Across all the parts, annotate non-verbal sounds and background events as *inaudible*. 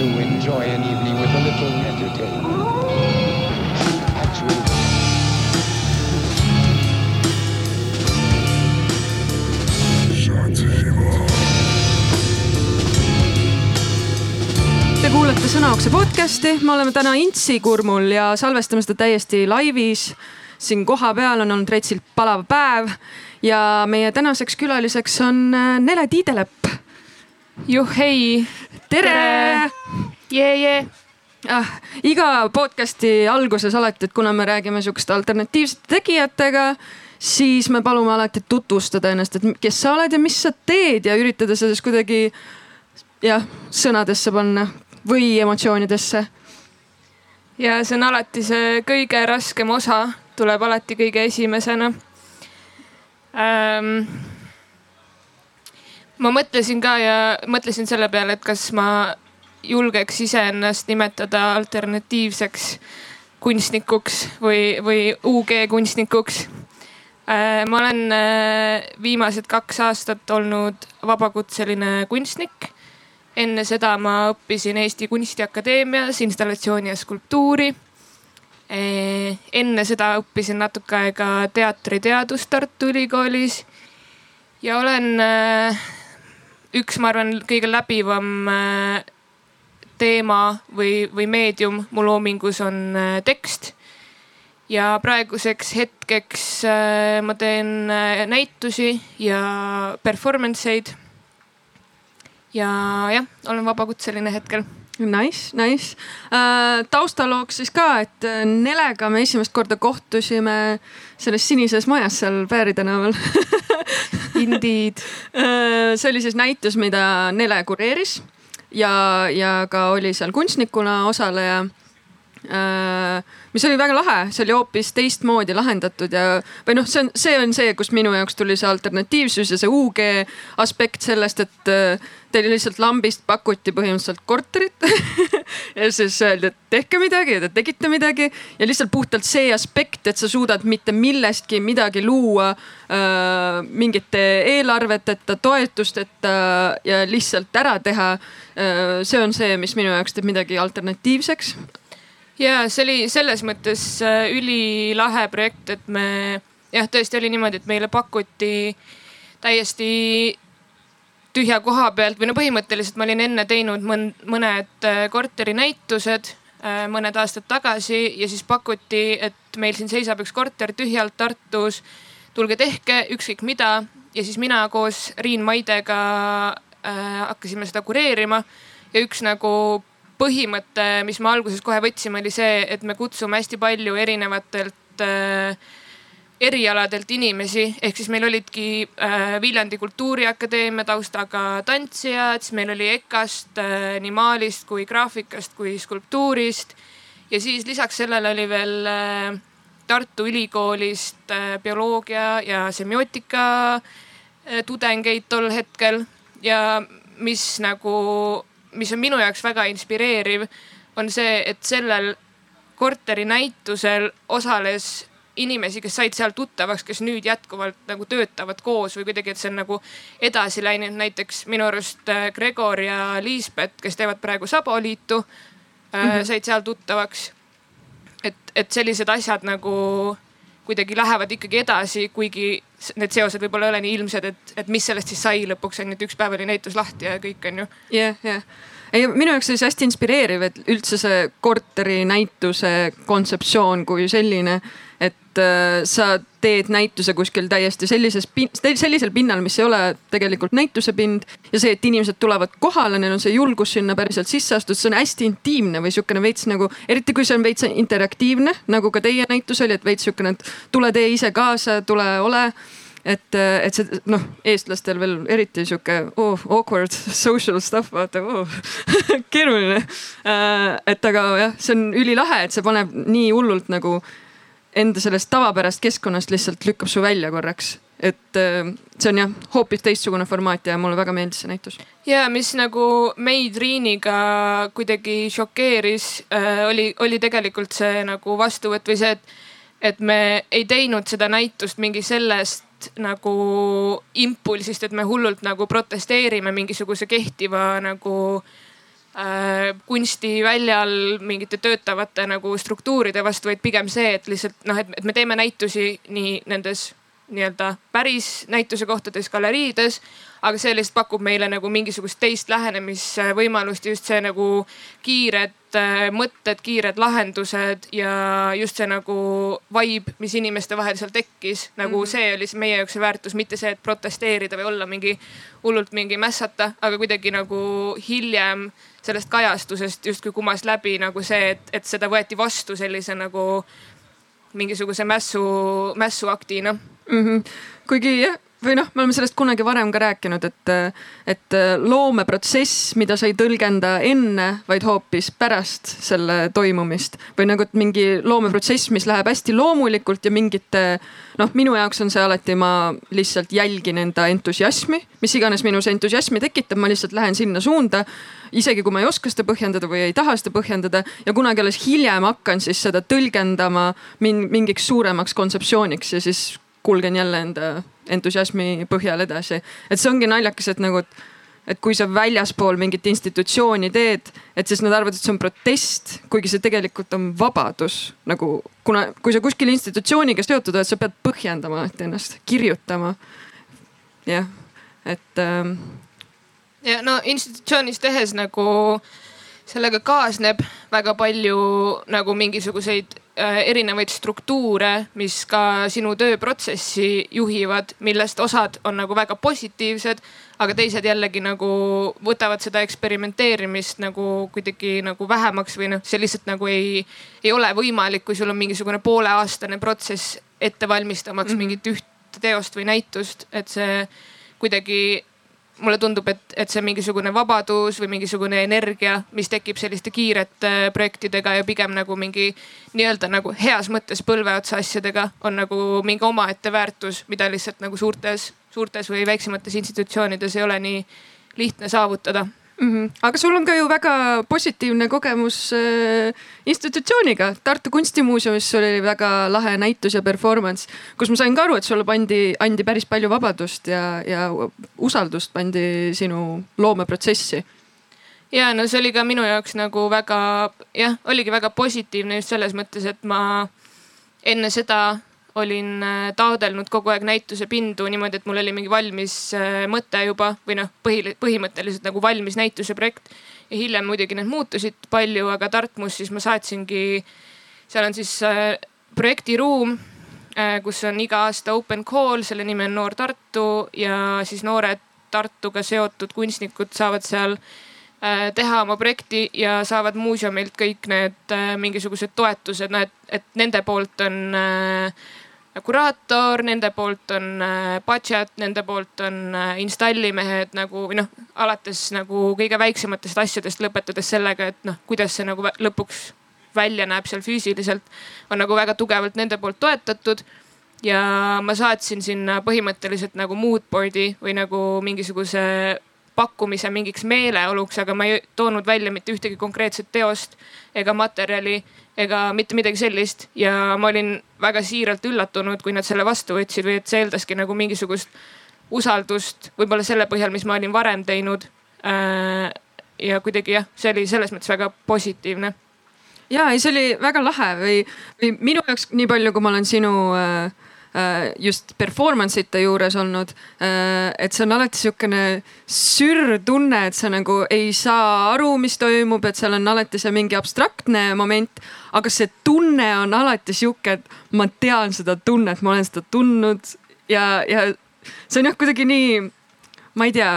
do enjoy an evening with a little entertainment. Actually, Te kuulate Sõnaokse podcasti, me oleme täna Intsi kurmul ja salvestame seda täiesti laivis. siin kohapeal on olnud retsilt palav päev ja meie tänaseks külaliseks on äh, Nele Tiidelepp. Juhhei, tere, jee, jee. ah, iga podcast'i alguses alati, et kuna me räägime sihukeste alternatiivsete tegijatega, siis me palume alati tutvustada ennast, et kes sa oled ja mis sa teed ja üritada siis kuidagi jah, sõnadesse panna või emotsioonidesse. ja see on alati see kõige raskem osa, tuleb alati kõige esimesena ähm, ma mõtlesin ka ja mõtlesin selle peale, et kas ma julgeks iseennast nimetada alternatiivseks kunstnikuks või, või UG kunstnikuks. ma olen äh, viimased kaks aastat olnud vabakutseline kunstnik. enne seda ma õppisin Eesti Kunstiakadeemias installatsiooni ja skulptuuri. enne seda õppisin natuke aega teatriteadust Tartu Ülikoolis ja olen äh, üks, ma arvan, kõige läbivam äh, teema või, või meedium mu loomingus on äh, tekst. ja praeguseks hetkeks äh, ma teen näitusi ja performance eid. ja jah, olen vabakutseline hetkel Nice, nice taustalooks siis ka, et Nelega me esimest korda kohtusime selles sinises majas seal Pääri tänaval *laughs* Indeed see oli siis näitus, mida Nele kureeris ja, ja ka oli seal kunstnikuna osaleja mis oli väga lahe, see oli hoopis teistmoodi lahendatud ja, või noh, see on, see on see, kus minu jaoks tuli see alternatiivsus ja see UG aspekt sellest, et teile lihtsalt lambist pakuti põhimõtteliselt korterit *laughs* ja siis öeldi, et tehke midagi ja te tegite midagi ja lihtsalt puhtalt see aspekt, et sa suudad mitte millestki midagi luua äh,. mingite eelarveteta, toetusteta ja lihtsalt ära teha äh,. see on see, mis minu jaoks teeb midagi alternatiivseks ja see oli selles mõttes äh, ülilahe projekt, et me jah, tõesti oli niimoodi, et meile pakuti täiesti tühja koha pealt või no põhimõtteliselt ma olin enne teinud mõned äh, korterinäitused äh, mõned aastad tagasi ja siis pakuti, et meil siin seisab üks korter tühjalt Tartus. tulge tehke ükskõik mida ja siis mina koos Riin Maidega äh, hakkasime seda kureerima ja üks nagu põhimõte, mis me alguses kohe võtsime, oli see, et me kutsume hästi palju erinevatelt äh, erialadelt inimesi, ehk siis meil olidki äh, Viljandi Kultuuriakadeemia taustaga tantsijad, siis meil oli EKA-st äh, nii maalist kui graafikast kui skulptuurist. ja siis lisaks sellele oli veel äh, Tartu Ülikoolist äh, bioloogia ja semiootika äh, tudengeid tol hetkel ja mis nagu, mis on minu jaoks väga inspireeriv, on see, et sellel korterinäitusel osales inimesi, kes said seal tuttavaks, kes nüüd jätkuvalt nagu töötavad koos või kuidagi, et see on nagu edasi läinud. näiteks minu arust äh, Gregor ja Liisbet, kes teevad praegu Saboliitu mm, -hmm. said seal tuttavaks. et, et sellised asjad nagu kuidagi lähevad ikkagi edasi, kuigi need seosed võib-olla ei ole nii ilmsed, et, et mis sellest siis sai lõpuks on ju, et üks päev oli näitus lahti ja kõik on ju. jah, jah ei, minu jaoks oli see hästi inspireeriv, et üldse see korterinäituse kontseptsioon kui selline et äh, sa teed näituse kuskil täiesti sellises, sellisel pinnal, mis ei ole tegelikult näituse pind. ja see, et inimesed tulevad kohale, neil on see julgus sinna päriselt sisse astuda, see on hästi intiimne või sihukene veits nagu, eriti kui see on veits interaktiivne, nagu ka teie näitus oli, et veits sihukene, et tule tee ise kaasa, tule ole et, et see noh, eestlastel veel eriti sihuke oh, awkward *laughs* social stuff, vaata oh, *laughs* keeruline. Äh, et aga jah, see on ülilahe, et see paneb nii hullult nagu enda sellest tavapärast keskkonnast lihtsalt lükkab su välja korraks et äh, see on jah hoopis teistsugune formaat ja mulle väga meeldis see näitus. ja mis nagu meid Riiniga kuidagi šokeeris äh,, oli, oli tegelikult see nagu vastuvõtt või see, et, et me ei teinud seda näitust mingi sellest nagu impulsist, et me hullult nagu protesteerime mingisuguse kehtiva nagu äh, kunstiväljal mingite töötavate nagu struktuuride vastu, vaid pigem see, et lihtsalt noh, et me teeme näitusi nii nendes nii-öelda päris näituse kohtades, galeriides. aga see lihtsalt pakub meile nagu mingisugust teist lähenemisvõimalust, just see nagu kiired äh, mõtted, kiired lahendused ja just see nagu vibe, mis inimeste vahel seal tekkis. nagu mm -hmm. see oli meie jaoks see väärtus, mitte see, et protesteerida või olla mingi hullult mingi mässata, aga kuidagi nagu hiljem sellest kajastusest justkui kumas läbi nagu see, et, et seda võeti vastu sellise nagu mingisuguse mässu, mässuaktina mm. -hmm. kuigi jah, või noh, me oleme sellest kunagi varem ka rääkinud, et, et loomeprotsess, mida sa ei tõlgenda enne, vaid hoopis pärast selle toimumist või nagu, et mingi loomeprotsess, mis läheb hästi loomulikult ja mingite noh, minu jaoks on see alati, ma lihtsalt jälgin enda entusiasmi, mis iganes minus entusiasmi tekitab, ma lihtsalt lähen sinna suunda isegi kui ma ei oska seda põhjendada või ei taha seda põhjendada ja kunagi alles hiljem hakkan siis seda tõlgendama mingiks suuremaks kontseptsiooniks ja siis kulgen jälle enda entusiasmi põhjal edasi. et see ongi naljakas, et nagu, et kui sa väljaspool mingit institutsiooni teed, et siis nad arvavad, et see on protest, kuigi see tegelikult on vabadus nagu, kuna kui sa kuskil institutsiooniga seotud oled, sa pead põhjendama ennast, kirjutama. jah, et ähm, ja no institutsioonis tehes nagu sellega kaasneb väga palju nagu mingisuguseid erinevaid struktuure, mis ka sinu tööprotsessi juhivad, millest osad on nagu väga positiivsed, aga teised jällegi nagu võtavad seda eksperimenteerimist nagu kuidagi nagu vähemaks või noh, see lihtsalt nagu ei, ei ole võimalik, kui sul on mingisugune pooleaastane protsess ette valmistamaks mm -hmm. mingit üht teost või näitust, et see kuidagi mulle tundub, et, et see mingisugune vabadus või mingisugune energia, mis tekib selliste kiirete projektidega ja pigem nagu mingi nii-öelda nagu heas mõttes põlveotsa asjadega on nagu mingi omaette väärtus, mida lihtsalt nagu suurtes, suurtes või väiksemates institutsioonides ei ole nii lihtne saavutada mm. -hmm. aga sul on ka ju väga positiivne kogemus äh, institutsiooniga. Tartu Kunstimuuseumis oli väga lahe näitus ja performance, kus ma sain ka aru, et sulle pandi, andi päris palju vabadust ja, ja usaldust pandi sinu loomeprotsessi ja no see oli ka minu jaoks nagu väga jah, oligi väga positiivne just selles mõttes, et ma enne seda olin äh, taodelnud kogu aeg näituse pindu niimoodi, et mul oli mingi valmis äh, mõte juba või noh, põhi, põhimõtteliselt nagu valmis näituse projekt. ja hiljem muidugi need muutusid palju, aga Tartmus siis ma saatsingi, seal on siis äh, projektiruum, kus on iga aasta open call, selle nimi on Noor Tartu ja siis noored Tartuga seotud kunstnikud saavad seal teha oma projekti ja saavad muuseumilt kõik need mingisugused toetused, noh et, et nende poolt on äh, kuraator, nende poolt on äh, budget, nende poolt on äh, installimehed nagu või noh, alates nagu kõige väiksematest asjadest, lõpetades sellega, et noh, kuidas see nagu lõpuks välja näeb seal füüsiliselt, on nagu väga tugevalt nende poolt toetatud. ja ma saatsin sinna põhimõtteliselt nagu moodboard'i või nagu mingisuguse pakkumise mingiks meeleoluks, aga ma ei toonud välja mitte ühtegi konkreetset teost ega materjali ega mitte midagi sellist ja ma olin väga siiralt üllatunud, kui nad selle vastu võtsid või et see eeldaski nagu mingisugust usaldust, võib-olla selle põhjal, mis ma olin varem teinud. Äh, ja kuidagi jah, see oli selles mõttes väga positiivne. ja ei, see oli väga lahe või, või minu jaoks, nii palju, kui ma olen sinu äh, just performance ite juures olnud. Äh, et see on alati sihukene sürr tunne, et sa nagu ei saa aru, mis toimub, et seal on alati see mingi abstraktne moment. aga see tunne on alati sihuke, et ma tean seda tunnet, ma olen seda tundnud ja, ja see on jah kuidagi nii, ma ei tea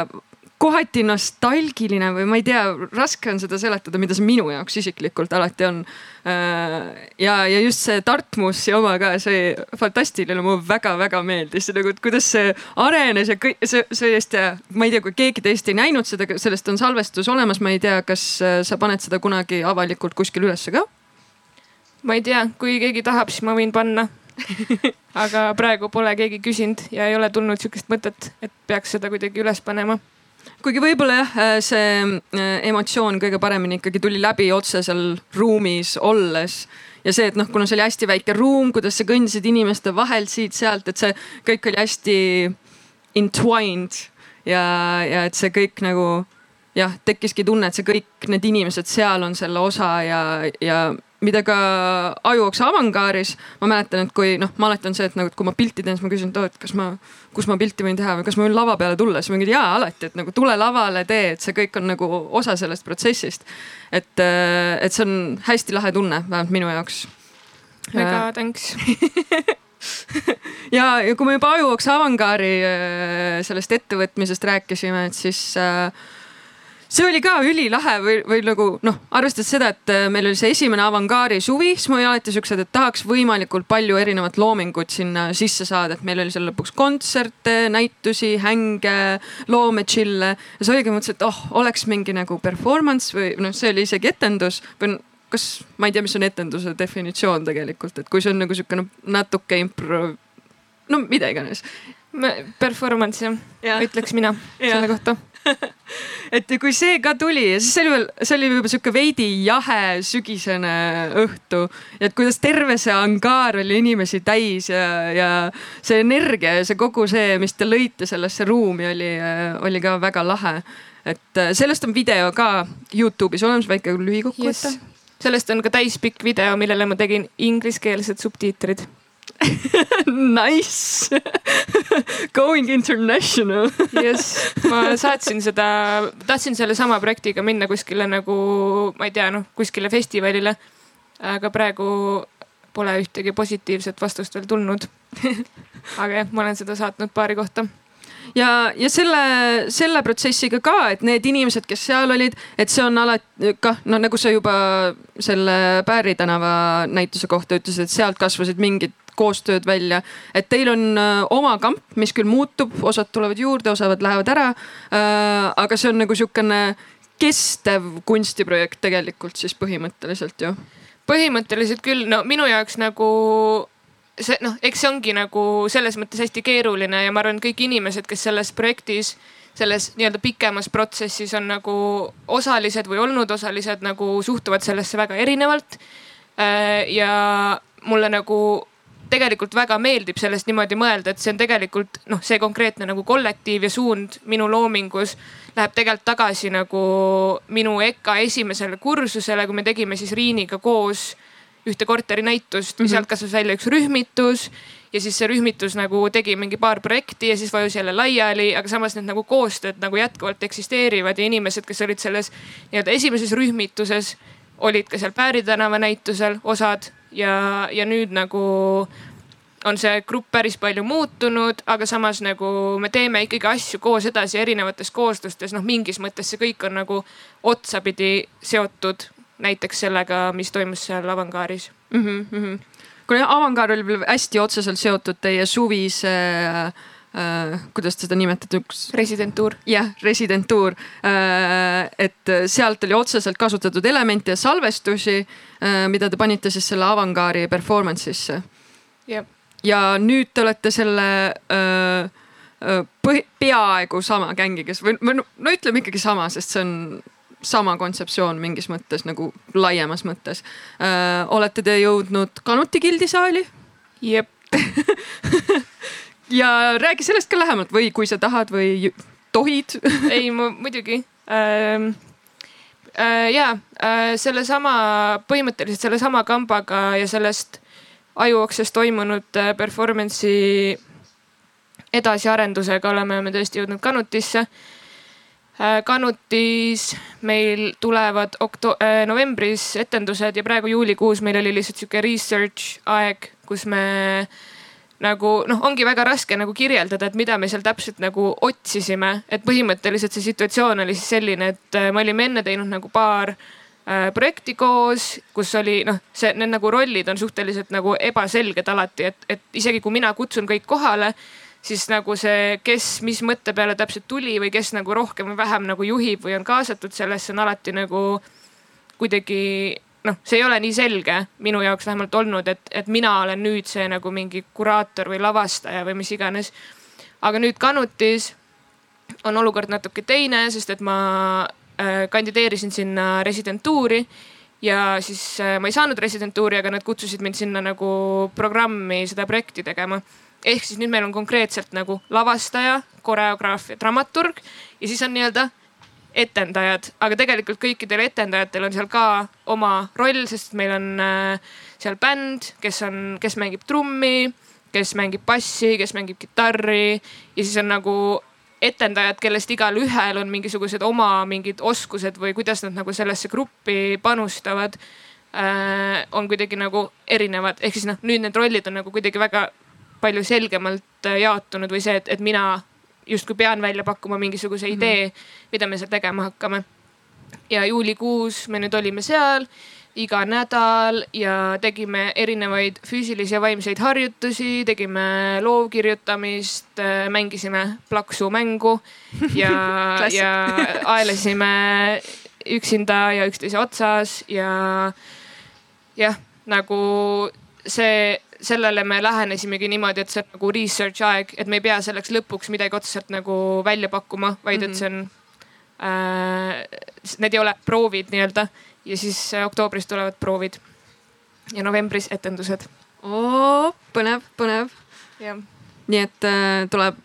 kohati nostalgiline või ma ei tea, raske on seda seletada, mida see minu jaoks isiklikult alati on. Äh, ja, ja just see Dartmouthi oma ka, see fantastiline, mulle väga-väga meeldis. Nagu, et kuidas see arenes ja kõik see, sellest ja ma ei tea, kui keegi teist ei näinud seda, sellest on salvestus olemas, ma ei tea, kas äh, sa paned seda kunagi avalikult kuskil ülesse ka? ma ei tea, kui keegi tahab, siis ma võin panna. *laughs* Aga praegu pole keegi küsinud ja ei ole tulnud sihukest mõtet, et peaks seda kuidagi üles panema kuigi võib-olla jah, äh, see äh, emotsioon kõige paremini ikkagi tuli läbi otse seal ruumis olles. Ja see, et noh, kuna see oli hästi väike ruum, kuidas sa kõndisid inimeste vahelt siit-sealt, et see kõik oli hästi entwined ja, ja et see kõik nagu jah, tekkiski tunne, et see kõik need inimesed seal on selle osa ja, ja mida ka Ajuoksa avangaaris ma mäletan, et kui noh, ma alati on see, et nagu, et kui ma pilti teen, siis ma küsin, et oo, et kas ma, kus ma pilti võin teha või kas ma võin lava peale tulla, siis ma mingi jaa alati, et nagu tule lavale, tee, et see kõik on nagu osa sellest protsessist. et, et see on hästi lahe tunne, vähemalt minu jaoks. mega thanks *laughs* ja, ja kui me juba Ajuoksa avangaari sellest ettevõtmisest rääkisime, et siis äh, see oli ka ülilahe või, või nagu noh, arvestades seda, et äh, meil oli see esimene avangaari suvi, siis mul oli alati siuksed, et tahaks võimalikult palju erinevat loomingut sinna sisse saada, et meil oli seal lõpuks kontserte, näitusi, hänge, loomechill'e. ja siis oligi, mõtlesin, et oh, oleks mingi nagu performance või noh, see oli isegi etendus või kas, ma ei tea, mis on etenduse definitsioon tegelikult, et kui see on nagu sihukene natuke impro, no mida iganes. Performance jah ja., ütleks mina ja. selle kohta *laughs* et kui see ka tuli ja siis see oli veel, see oli juba sihuke veidi jahe sügisene õhtu. et kuidas terve see angaar oli inimesi täis ja, ja see energia ja see kogu see, mis te lõite sellesse ruumi, oli, oli ka väga lahe. et äh, sellest on video ka Youtube'is olemas, väike lühikokkuvõte yes.. sellest on ka täispikk video, millele ma tegin ingliskeelsed subtiitrid *laughs* Nice. *laughs* Going international. *laughs* Jess, ma saatsin seda, tahtsin sellesama projektiga minna kuskile nagu, ma ei tea, noh kuskile festivalile. aga praegu pole ühtegi positiivset vastust veel tulnud. Aga jah, ma olen seda saatnud paari kohta. Ja, ja selle, selle protsessiga ka, et need inimesed, kes seal olid, et see on alati kah no nagu sa juba selle Pääri tänava näituse kohta ütlesid, et sealt kasvasid mingid koostööd välja. et teil on äh, oma kamp, mis küll muutub, osad tulevad juurde, osad lähevad ära äh,. aga see on nagu sihukene kestev kunstiprojekt tegelikult siis põhimõtteliselt ju. põhimõtteliselt küll, no minu jaoks nagu see noh, eks see ongi nagu selles mõttes hästi keeruline ja ma arvan, kõik inimesed, kes selles projektis selles nii-öelda pikemas protsessis on nagu osalised või olnud osalised, nagu suhtuvad sellesse väga erinevalt. Äh, ja mulle nagu tegelikult väga meeldib sellest niimoodi mõelda, et see on tegelikult noh, see konkreetne nagu kollektiiv ja suund minu loomingus läheb tegelikult tagasi nagu minu EKA esimesele kursusele, kui me tegime siis Riiniga koos ühte korterinäitust mm, -hmm. sealt kasvas välja üks rühmitus ja siis see rühmitus nagu tegi mingi paar projekti ja siis vajus jälle laiali, aga samas need nagu koostööd nagu jätkuvalt eksisteerivad ja inimesed, kes olid selles nii-öelda esimeses rühmituses, olid ka seal Pääri tänava näitusel osad ja, ja nüüd nagu on see grupp päris palju muutunud, aga samas nagu me teeme ikkagi asju koos edasi erinevates kooslustes, noh mingis mõttes see kõik on nagu otsapidi seotud näiteks sellega, mis toimus seal avangaaris mm. -hmm. kuna avangaar oli hästi otseselt seotud teie suvise äh, kuidas seda nimetada, üks. residentuur. jah, residentuur äh,. et sealt oli otseselt kasutatud elemente ja salvestusi äh,, mida te panite siis selle avangaari performance'isse. ja nüüd te olete selle äh, äh põhi, peaaegu sama gängiga või, või no, no ütleme ikkagi sama, sest see on sama kontseptsioon mingis mõttes nagu laiemas mõttes äh,. olete te jõudnud Kanuti gildisaali? jep *laughs* ja räägi sellest ka lähemalt või kui sa tahad või tohid *laughs* ei, muidugi ähm,. Äh, ja äh, sellesama, põhimõtteliselt sellesama kambaga ja sellest ajuokses toimunud äh, performance'i edasiarendusega oleme me tõesti jõudnud Kanutisse äh,. Kanutis meil tulevad okto- äh,, novembris etendused ja praegu juulikuus meil oli lihtsalt sihuke research aeg, kus me äh, nagu noh, ongi väga raske nagu kirjeldada, et mida me seal täpselt nagu otsisime. et põhimõtteliselt see situatsioon oli siis selline, et äh, me olime enne teinud nagu paar äh, projekti koos, kus oli noh, see, need nagu rollid on suhteliselt nagu ebaselged alati, et, et isegi kui mina kutsun kõik kohale, siis nagu see, kes mis mõtte peale täpselt tuli või kes nagu rohkem või vähem nagu juhib või on kaasatud sellesse, on alati nagu kuidagi noh, see ei ole nii selge minu jaoks vähemalt olnud, et, et mina olen nüüd see nagu mingi kuraator või lavastaja või mis iganes. aga nüüd Kanutis on olukord natuke teine, sest et ma äh, kandideerisin sinna residentuuri ja siis äh, ma ei saanud residentuuri, aga nad kutsusid mind sinna nagu programmi seda projekti tegema. ehk siis nüüd meil on konkreetselt nagu lavastaja, koreograaf ja dramaturg ja siis on nii-öelda etendajad, aga tegelikult kõikidel etendajatel on seal ka oma roll, sest meil on äh, seal bänd, kes on, kes mängib trummi, kes mängib bassi, kes mängib kitarri ja siis on nagu etendajad, kellest igalühel on mingisugused oma mingid oskused või kuidas nad nagu sellesse gruppi panustavad äh,. on kuidagi nagu erinevad, ehk siis noh, nüüd need rollid on nagu kuidagi väga palju selgemalt äh, jaotunud või see, et, et mina justkui pean välja pakkuma mingisuguse mhm. idee mm, -hmm. mida me seal tegema hakkame. ja juulikuus me nüüd olime seal iga nädal ja tegime erinevaid füüsilisi ja vaimseid harjutusi, tegime loovkirjutamist, mängisime plaksumängu *laughs* ja ja aelesime üksinda ja üksteise otsas ja jah, nagu see sellele me lähenesimegi niimoodi, et see on nagu research aeg, et me ei pea selleks lõpuks midagi otseselt nagu välja pakkuma, vaid et see on äh,. Need ei ole proovid nii-öelda ja siis äh, oktoobris tulevad proovid ja novembris etendused. põnev, põnev. nii et äh, tuleb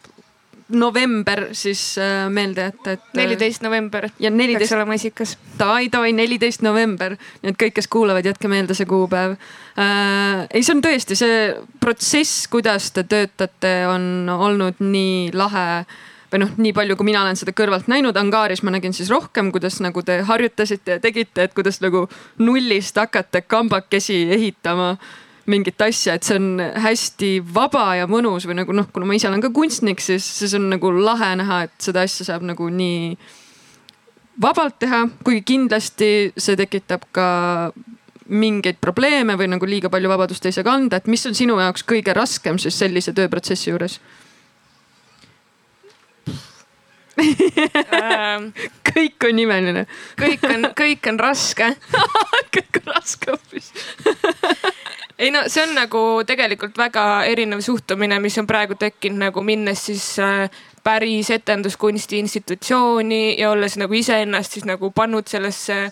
november siis äh, meelde jätta, et. Äh, neliteist november. ja neliteist. peaks olema isikas. Davai, davai, neliteist november. nii et kõik, kes kuulavad, jätke meelde see kuupäev äh,. ei, see on tõesti see protsess, kuidas te töötate, on olnud nii lahe või noh, nii palju, kui mina olen seda kõrvalt näinud, Angaaris ma nägin siis rohkem, kuidas nagu te harjutasite ja tegite, et kuidas nagu nullist hakata kambakesi ehitama mingit asja, et see on hästi vaba ja mõnus või nagu noh, kuna ma ise olen ka kunstnik, siis, siis on nagu lahe näha, et seda asja saab nagu nii vabalt teha, kuigi kindlasti see tekitab ka mingeid probleeme või nagu liiga palju vabadust ei saa kanda, et mis on sinu jaoks kõige raskem siis sellise tööprotsessi juures? kõik on imeline. kõik on, kõik on raske *laughs* kõik on raske hoopis ei no see on nagu tegelikult väga erinev suhtumine, mis on praegu tekkinud nagu minnes siis äh, päris etenduskunsti institutsiooni ja olles nagu iseennast siis nagu pannud sellesse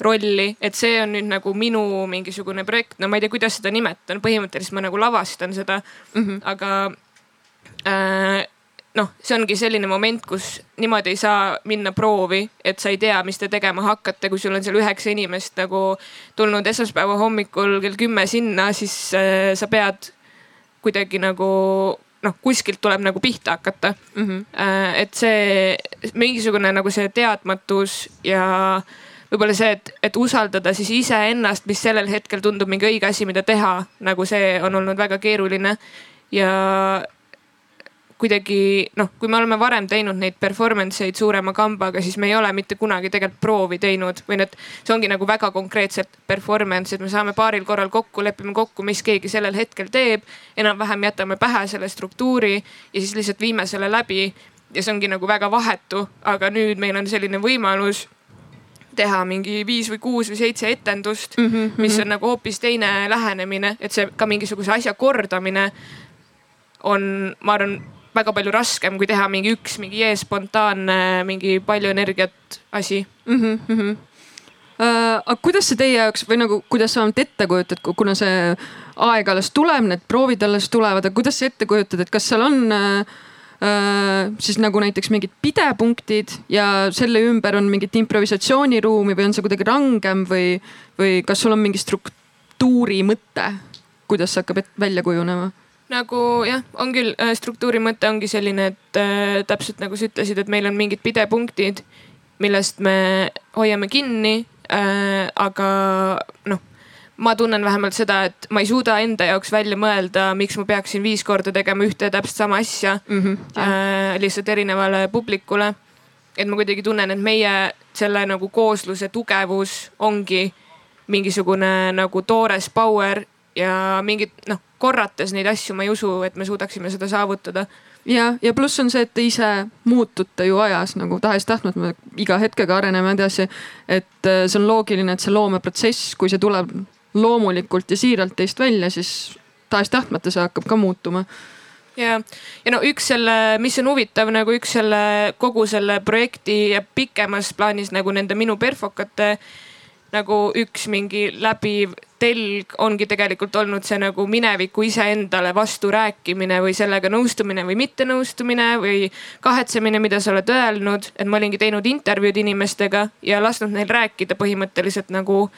rolli, et see on nüüd nagu minu mingisugune projekt, no ma ei tea, kuidas seda nimetan, põhimõtteliselt ma nagu lavastan seda. Mm, -hmm. aga äh, noh, see ongi selline moment, kus niimoodi ei saa minna proovi, et sa ei tea, mis te tegema hakkate, kui sul on seal üheksa inimest nagu tulnud esmaspäeva hommikul kell kümme sinna, siis äh, sa pead kuidagi nagu noh, kuskilt tuleb nagu pihta hakata mm. -hmm. Et see mingisugune nagu see teadmatus ja võib-olla see, et, et usaldada siis iseennast, mis sellel hetkel tundub mingi õige asi, mida teha, nagu see on olnud väga keeruline. ja kuidagi noh, kui me oleme varem teinud neid performance eid suurema kambaga, siis me ei ole mitte kunagi tegelikult proovi teinud või need, see ongi nagu väga konkreetselt performance, et me saame paaril korral kokku, lepime kokku, mis keegi sellel hetkel teeb. enam-vähem jätame pähe selle struktuuri ja siis lihtsalt viime selle läbi. ja see ongi nagu väga vahetu, aga nüüd meil on selline võimalus teha mingi viis või kuus või seitse etendust mm, -hmm. mis on nagu hoopis teine lähenemine, et see ka mingisuguse asja kordamine on, ma arvan väga palju raskem, kui teha mingi üks mingi jee spontaanne, mingi palju energiat asi mm. -hmm, mm -hmm. Uh, aga kuidas see teie jaoks või nagu, kuidas sa vähemalt ette kujutad, kuna see aeg alles tuleb, need proovid alles tulevad, aga kuidas sa ette kujutad, et kas seal on uh, uh, siis nagu näiteks mingid pidepunktid ja selle ümber on mingit improvisatsiooniruumi või on see kuidagi rangem või, või kas sul on mingi struktuuri mõte, kuidas see hakkab välja kujunema? Nagu jah, on küll, äh, struktuuri mõte ongi selline, et äh, täpselt nagu sa ütlesid, et meil on mingid pidepunktid, millest me hoiame kinni äh,. aga noh, ma tunnen vähemalt seda, et ma ei suuda enda jaoks välja mõelda, miks ma peaksin viis korda tegema ühte ja täpselt sama asja mm. -hmm, äh, lihtsalt erinevale publikule. et ma kuidagi tunnen, et meie selle nagu koosluse tugevus ongi mingisugune nagu toores power ja mingid noh, korrates neid asju ma ei usu, et me suudaksime seda saavutada. ja, ja pluss on see, et te ise muutute ju ajas nagu tahes-tahtmata, me iga hetkega areneme edasi. et äh, see on loogiline, et see loomeprotsess, kui see tuleb loomulikult ja siiralt teist välja, siis tahes-tahtmata see hakkab ka muutuma ja, ja no üks selle, mis on huvitav nagu üks selle kogu selle projekti ja pikemas plaanis nagu nende minu perfokate nagu üks mingi läbiv telg ongi tegelikult olnud see nagu mineviku iseendale vastu rääkimine või sellega nõustumine või mittenõustumine või kahetsemine, mida sa oled öelnud. et ma olingi teinud intervjuud inimestega ja lasknud neil rääkida põhimõtteliselt nagu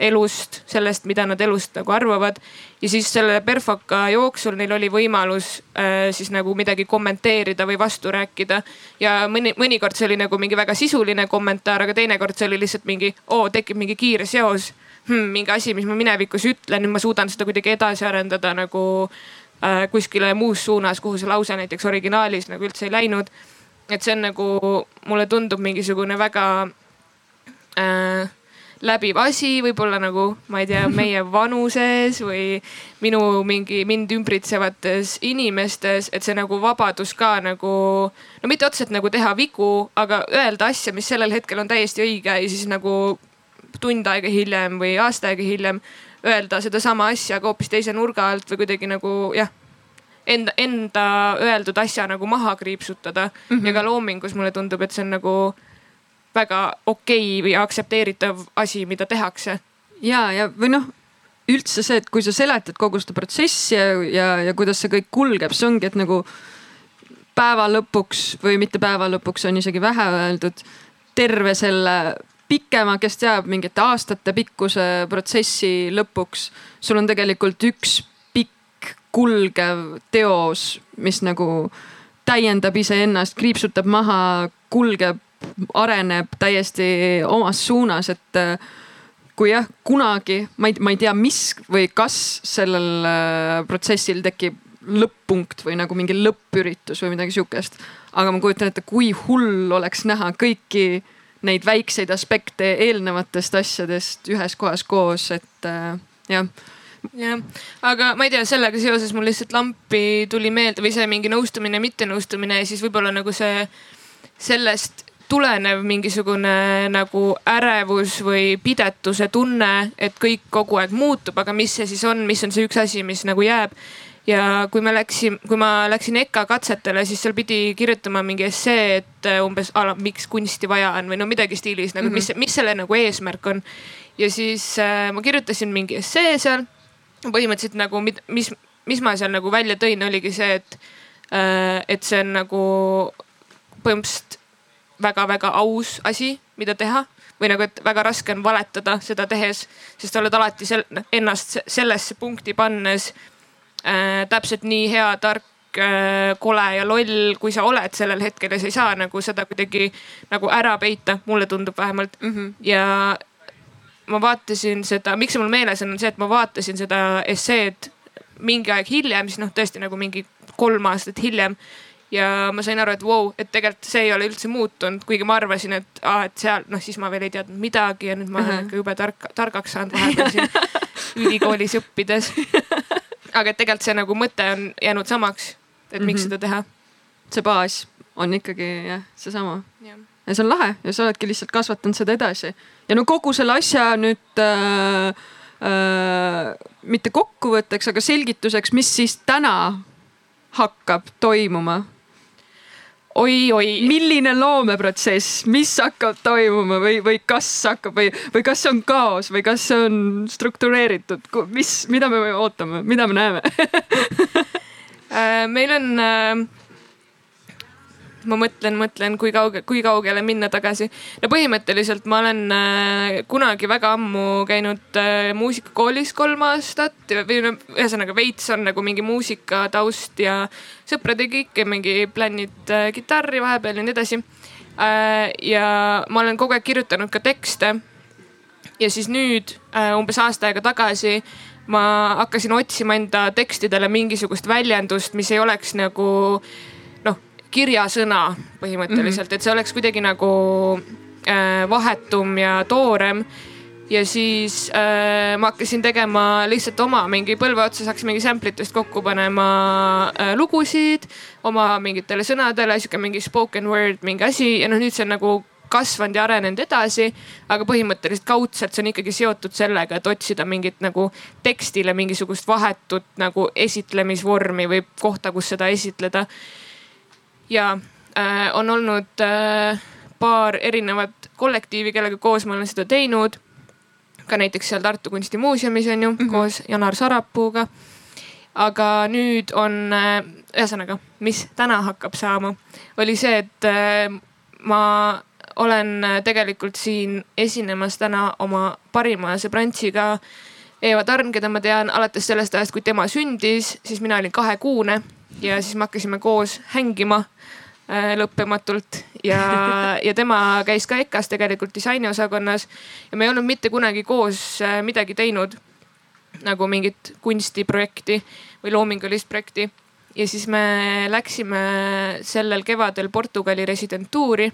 elust, sellest, mida nad elust nagu arvavad. ja siis selle Perfoka jooksul neil oli võimalus äh, siis nagu midagi kommenteerida või vastu rääkida. ja mõni, mõnikord see oli nagu mingi väga sisuline kommentaar, aga teinekord see oli lihtsalt mingi, oo tekib mingi kiire seos hmm,. mingi asi, mis ma minevikus ütlen, nüüd ma suudan seda kuidagi edasi arendada nagu äh, kuskile muus suunas, kuhu see lause näiteks originaalis nagu üldse ei läinud. et see on nagu, mulle tundub mingisugune väga äh, läbiv asi, võib-olla nagu ma ei tea, meie *laughs* vanuses või minu mingi mind ümbritsevates inimestes, et see nagu vabadus ka nagu no mitte otseselt nagu teha vigu, aga öelda asja, mis sellel hetkel on täiesti õige ja siis nagu tund aega hiljem või aasta aega hiljem öelda sedasama asja, aga hoopis teise nurga alt või kuidagi nagu jah enda, enda öeldud asja nagu maha kriipsutada mm. -hmm. ja ka loomingus mulle tundub, et see on nagu väga okei okay või aktsepteeritav asi, mida tehakse. ja, ja või noh, üldse see, et kui sa seletad kogu seda protsessi ja, ja, ja kuidas see kõik kulgeb, see ongi, et nagu päeva lõpuks või mitte päeva lõpuks on isegi vähe öeldud, terve selle pikema, kes teab, mingite aastate pikkuse protsessi lõpuks sul on tegelikult üks pikk kulgev teos, mis nagu täiendab iseennast, kriipsutab maha, kulgeb areneb täiesti omas suunas, et äh, kui jah, kunagi ma ei, ma ei tea, mis või kas sellel äh, protsessil tekib lõpp-punkt või nagu mingi lõppüritus või midagi sihukest. aga ma kujutan ette, kui hull oleks näha kõiki neid väikseid aspekte eelnevatest asjadest ühes kohas koos, et äh, jah jah, aga ma ei tea, sellega seoses mul lihtsalt lampi tuli meelde või see mingi nõustumine, mittenõustumine ja siis võib-olla nagu see sellest tulenev mingisugune nagu ärevus või pidetuse tunne, et kõik kogu aeg muutub, aga mis see siis on, mis on see üks asi, mis nagu jääb. Ja kui me läksime, kui ma läksin EKA katsetele, siis seal pidi kirjutama mingi essee, et äh, umbes ala, miks kunsti vaja on või no midagi stiilis nagu mm, -hmm. mis, mis selle nagu eesmärk on. ja siis äh, ma kirjutasin mingi essee seal. põhimõtteliselt nagu, mis, mis ma seal nagu välja tõin, oligi see, et äh,, et see on nagu põhimõtteliselt väga-väga aus asi, mida teha või nagu, et väga raske on valetada seda tehes, sest sa oled alati sel, ennast sellesse punkti pannes äh, täpselt nii hea, tark äh,, kole ja loll, kui sa oled sellel hetkel ja sa ei saa nagu seda kuidagi nagu ära peita, mulle tundub vähemalt mm. -hmm. ja ma vaatasin seda, miks see mul meeles on, on see, et ma vaatasin seda esseed mingi aeg hiljem, siis noh, tõesti nagu mingi kolm aastat hiljem ja ma sain aru, et vau wow,, et tegelikult see ei ole üldse muutunud, kuigi ma arvasin, et aa, et seal noh, siis ma veel ei teadnud midagi ja nüüd ma olen uh -huh. ikka jube tark, targaks saanud vahepeal siin *laughs* ülikoolis õppides. *laughs* aga et tegelikult see nagu mõte on jäänud samaks, et miks mm -hmm. seda teha. see baas on ikkagi jah, seesama ja. ja see on lahe ja sa oledki lihtsalt kasvatanud seda edasi ja no kogu selle asja nüüd äh, äh, mitte kokkuvõtteks, aga selgituseks, mis siis täna hakkab toimuma oi-oi. milline loomeprotsess, mis hakkab toimuma või, või kas hakkab või, või kas see on kaos või kas see on struktureeritud, mis, mida me ootame, mida me näeme? *laughs* Äh, meil on äh, ma mõtlen, mõtlen, kui kauge, kui kaugele minna tagasi. no põhimõtteliselt ma olen äh, kunagi väga ammu käinud äh, muusikakoolis kolm aastat või no ühesõnaga veits on nagu mingi muusikataust ja sõpradega ikka mingi plännid äh, kitarri vahepeal ja nii edasi äh,. ja ma olen kogu aeg kirjutanud ka tekste. ja siis nüüd äh, umbes aasta aega tagasi ma hakkasin otsima enda tekstidele mingisugust väljendust, mis ei oleks nagu kirjasõna põhimõtteliselt et see oleks kuidagi nagu äh, vahetum ja toorem ja siis äh, ma hakkasin tegema lihtsalt oma mingi põlve otsas hakkasin mingi sample itest kokku panema äh, lugusid oma mingitele sõnadele, sihuke mingi spoken word mingi asi ja noh, nüüd see on nagu kasvanud ja arenenud edasi. aga põhimõtteliselt kaudselt see on ikkagi seotud sellega, et otsida mingit nagu tekstile mingisugust vahetut nagu esitlemisvormi või kohta, kus seda esitleda ja äh, on olnud äh, paar erinevat kollektiivi, kellega koos ma olen seda teinud. ka näiteks seal Tartu Kunstimuuseumis on ju mm -hmm. koos Janar Sarapuuga. aga nüüd on, äh, ühesõnaga, mis täna hakkab saama, oli see, et äh, ma olen tegelikult siin esinemas täna oma parima sõbrantsiga Eeva Tarn, keda ma tean alates sellest ajast, kui tema sündis, siis mina olin kahekuune ja siis me hakkasime koos hängima Äh, lõppematult. Ja, *laughs* ja tema käis ka EKA-s tegelikult disainiosakonnas. Ja me ei olnud mitte kunagi koos äh, midagi teinud nagu mingit kunstiprojekti või loomingulist projekti. ja siis me läksime sellel kevadel Portugali residentuuri.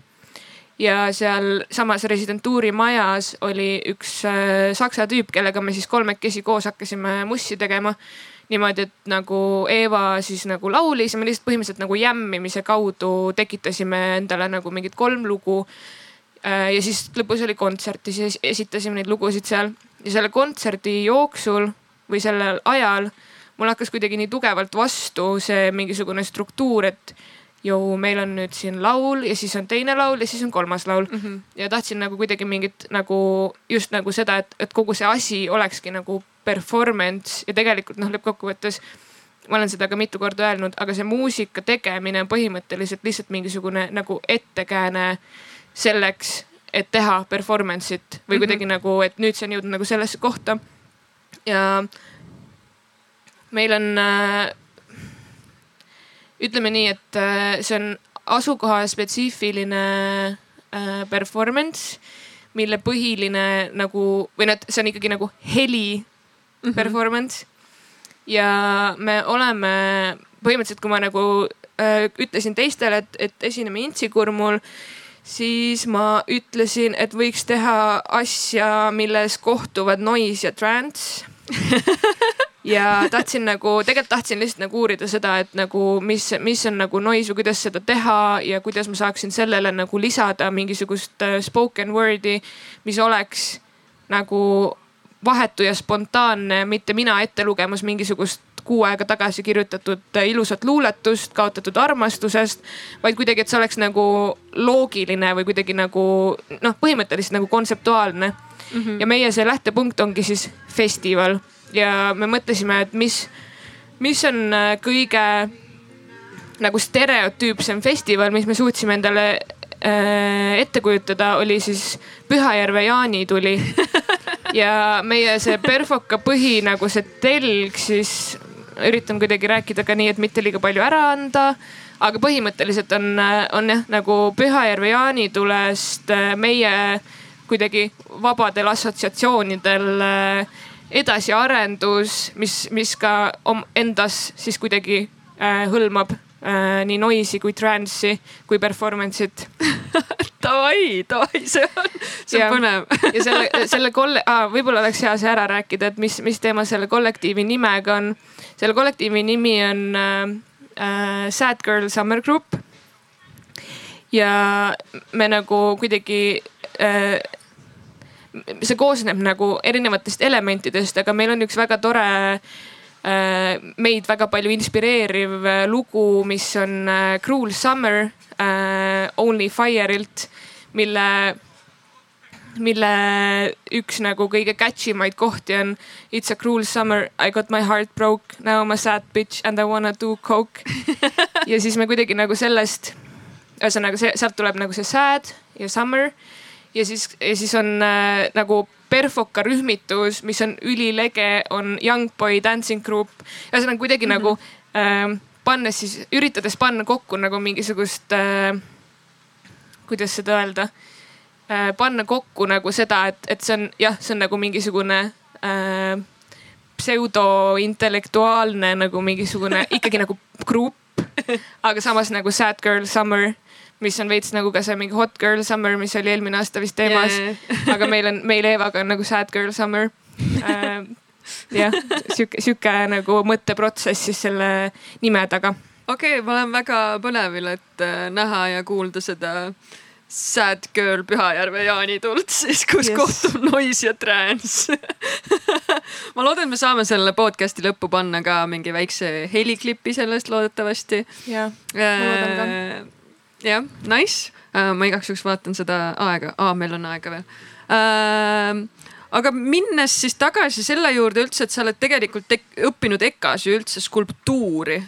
Ja sealsamas residentuuri majas oli üks äh, saksa tüüp, kellega me siis kolmekesi koos hakkasime mussi tegema niimoodi, et nagu Eeva siis nagu laulis ja me lihtsalt põhimõtteliselt nagu jämmimise kaudu tekitasime endale nagu mingid kolm lugu. Äh, ja siis lõpus oli kontsert ja siis esitasime neid lugusid seal ja selle kontserdi jooksul või sellel ajal mul hakkas kuidagi nii tugevalt vastu see mingisugune struktuur, et jõu, meil on nüüd siin laul ja siis on teine laul ja siis on kolmas laul mm. -hmm. ja tahtsin nagu kuidagi mingit nagu just nagu seda, et, et kogu see asi olekski nagu performance ja tegelikult noh, lõppkokkuvõttes ma olen seda ka mitu korda öelnud, aga see muusika tegemine on põhimõtteliselt lihtsalt mingisugune nagu ettekääne selleks, et teha performance'it või mm -hmm. kuidagi nagu, et nüüd see on jõudnud nagu sellesse kohta. ja meil on äh, ütleme nii, et äh, see on asukoha spetsiifiline äh, performance, mille põhiline nagu või noh, see on ikkagi nagu heli mm -hmm. performance. ja me oleme põhimõtteliselt, kui ma nagu äh, ütlesin teistele, et, et esineme Intsikurmul, siis ma ütlesin, et võiks teha asja, milles kohtuvad noise ja trance *laughs* ja tahtsin nagu, tegelikult tahtsin lihtsalt nagu uurida seda, et nagu mis, mis on nagu noise või kuidas seda teha ja kuidas ma saaksin sellele nagu lisada mingisugust äh, spoken word'i, mis oleks nagu vahetu ja spontaanne, mitte mina ette lugemas mingisugust kuu aega tagasi kirjutatud ilusat luuletust kaotatud armastusest, vaid kuidagi, et see oleks nagu loogiline või kuidagi nagu noh, põhimõtteliselt nagu kontseptuaalne mm. -hmm. ja meie see lähtepunkt ongi siis festival ja me mõtlesime, et mis, mis on äh, kõige nagu stereotüüpsem festival, mis me suutsime endale äh, ette kujutada, oli siis Pühajärve jaanituli *laughs* ja meie see Perfoka põhi nagu see telg siis üritan kuidagi rääkida ka nii, et mitte liiga palju ära anda. aga põhimõtteliselt on, on jah nagu Pühajärve jaanitulest äh, meie kuidagi vabadel assotsiatsioonidel äh, edasiarendus, mis, mis ka endas siis kuidagi äh, hõlmab nii noise'i kui trance'i kui performance'it *laughs* Davai, davai, see on, see on põnev ja selle, selle kolle- ah,, võib-olla oleks hea see ära rääkida, et mis, mis teema selle kollektiivi nimega on. selle kollektiivi nimi on äh, äh, Sad Girl Summer Group. ja me nagu kuidagi äh, see koosneb nagu erinevatest elementidest, aga meil on üks väga tore äh, meid väga palju inspireeriv lugu, mis on äh, Cruel Summer äh, Only Fire'ilt, mille, mille üks nagu kõige catchy maid kohti on It's a cruel summer, I got my heart broke, now I m a sad bitch and I wanna do coke *laughs* ja siis me kuidagi nagu sellest, ühesõnaga see, sealt tuleb nagu see sad ja summer ja siis, ja siis on äh, nagu Perfoka rühmitus, mis on ülilege, on Young Boy Dancing Group. ühesõnaga kuidagi mm -hmm. nagu äh, pannes siis, üritades panna kokku nagu mingisugust äh,, kuidas seda öelda äh,, panna kokku nagu seda, et, et see on jah, see on nagu mingisugune äh, pseudointellektuaalne nagu mingisugune *laughs* ikkagi nagu grupp, aga samas nagu Sad Girl Summer mis on veits nagu ka see mingi Hot Girl Summer, mis oli eelmine aasta vist teemas. Yeah.. aga meil on, meil Eevaga on nagu Sad Girl Summer. Äh, *laughs* jah, sihuke, sihuke nagu mõtteprotsess siis selle nime taga. okei okay,, ma olen väga põnevil, et äh, näha ja kuulda seda Sad Girl Pühajärve jaanituld siis, kus yes. kohtub Noise ja Trance *laughs* ma loodan, et me saame selle podcast'i lõppu panna ka mingi väikse heliklipi sellest loodetavasti. jah, ma loodan ka. Äh, jah, nice uh,. ma igaks juhuks vaatan seda aega ah,, meil on aega veel uh, aga minnes siis tagasi selle juurde üldse, et sa oled tegelikult õppinud EKA-s ju üldse skulptuuri.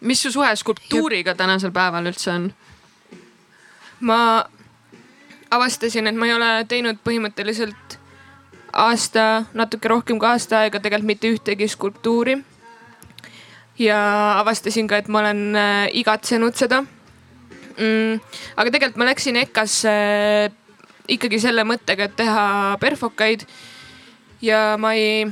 mis su suhe skulptuuriga tänasel päeval üldse on? ma avastasin, et ma ei ole teinud põhimõtteliselt aasta, natuke rohkem kui aasta aega tegelikult mitte ühtegi skulptuuri. ja avastasin ka, et ma olen äh, igatsenud seda mm,. aga tegelikult ma läksin EKA-sse äh, ikkagi selle mõttega, et teha perfokaid. ja ma ei,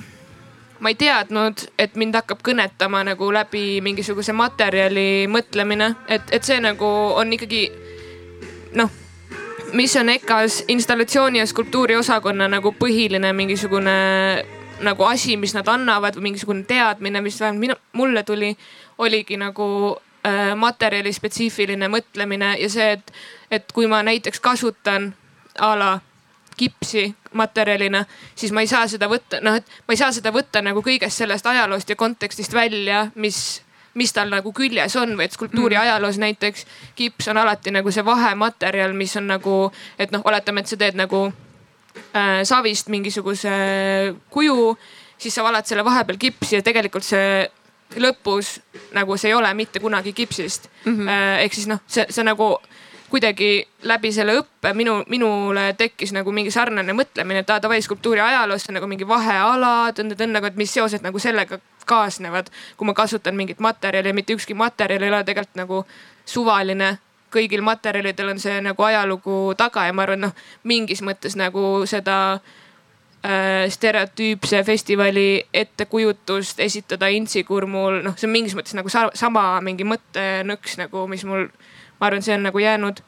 ma ei teadnud, et mind hakkab kõnetama nagu läbi mingisuguse materjali mõtlemine, et, et see nagu on ikkagi noh mis on EKA-s installatsiooni ja skulptuuri osakonna nagu põhiline mingisugune nagu asi, mis nad annavad või mingisugune teadmine, mis vähemalt minu, mulle tuli, oligi nagu äh, materjali spetsiifiline mõtlemine ja see, et, et kui ma näiteks kasutan a la kipsi materjalina, siis ma ei saa seda võtta, noh, et ma ei saa seda võtta nagu kõigest sellest ajaloost ja kontekstist välja, mis mis tal nagu küljes on või et skulptuuri mm. ajaloos näiteks kips on alati nagu see vahematerjal, mis on nagu, et noh, oletame, et sa teed nagu äh, savist mingisuguse kuju, siis sa valad selle vahepeal kipsi ja tegelikult see lõpus nagu see ei ole mitte kunagi kipsist mm. -hmm. Ehk siis noh, see, see nagu kuidagi läbi selle õppe minu, minule tekkis nagu mingi sarnane mõtlemine, et aa davai skulptuuri ajaloos see on nagu mingi vaheala, tõnd-tõnd, nagu et mis seosed nagu sellega kaasnevad, kui ma kasutan mingit materjali ja mitte ükski materjal ei ole tegelikult nagu suvaline kõigil materjalidel on see nagu ajalugu taga ja ma arvan, noh mingis mõttes nagu seda stereotüüpse festivali ettekujutust esitada Intsikurmul, noh, see on mingis mõttes nagu sa sama mingi mõttenõks nagu, mis mul, ma arvan, see on nagu jäänud.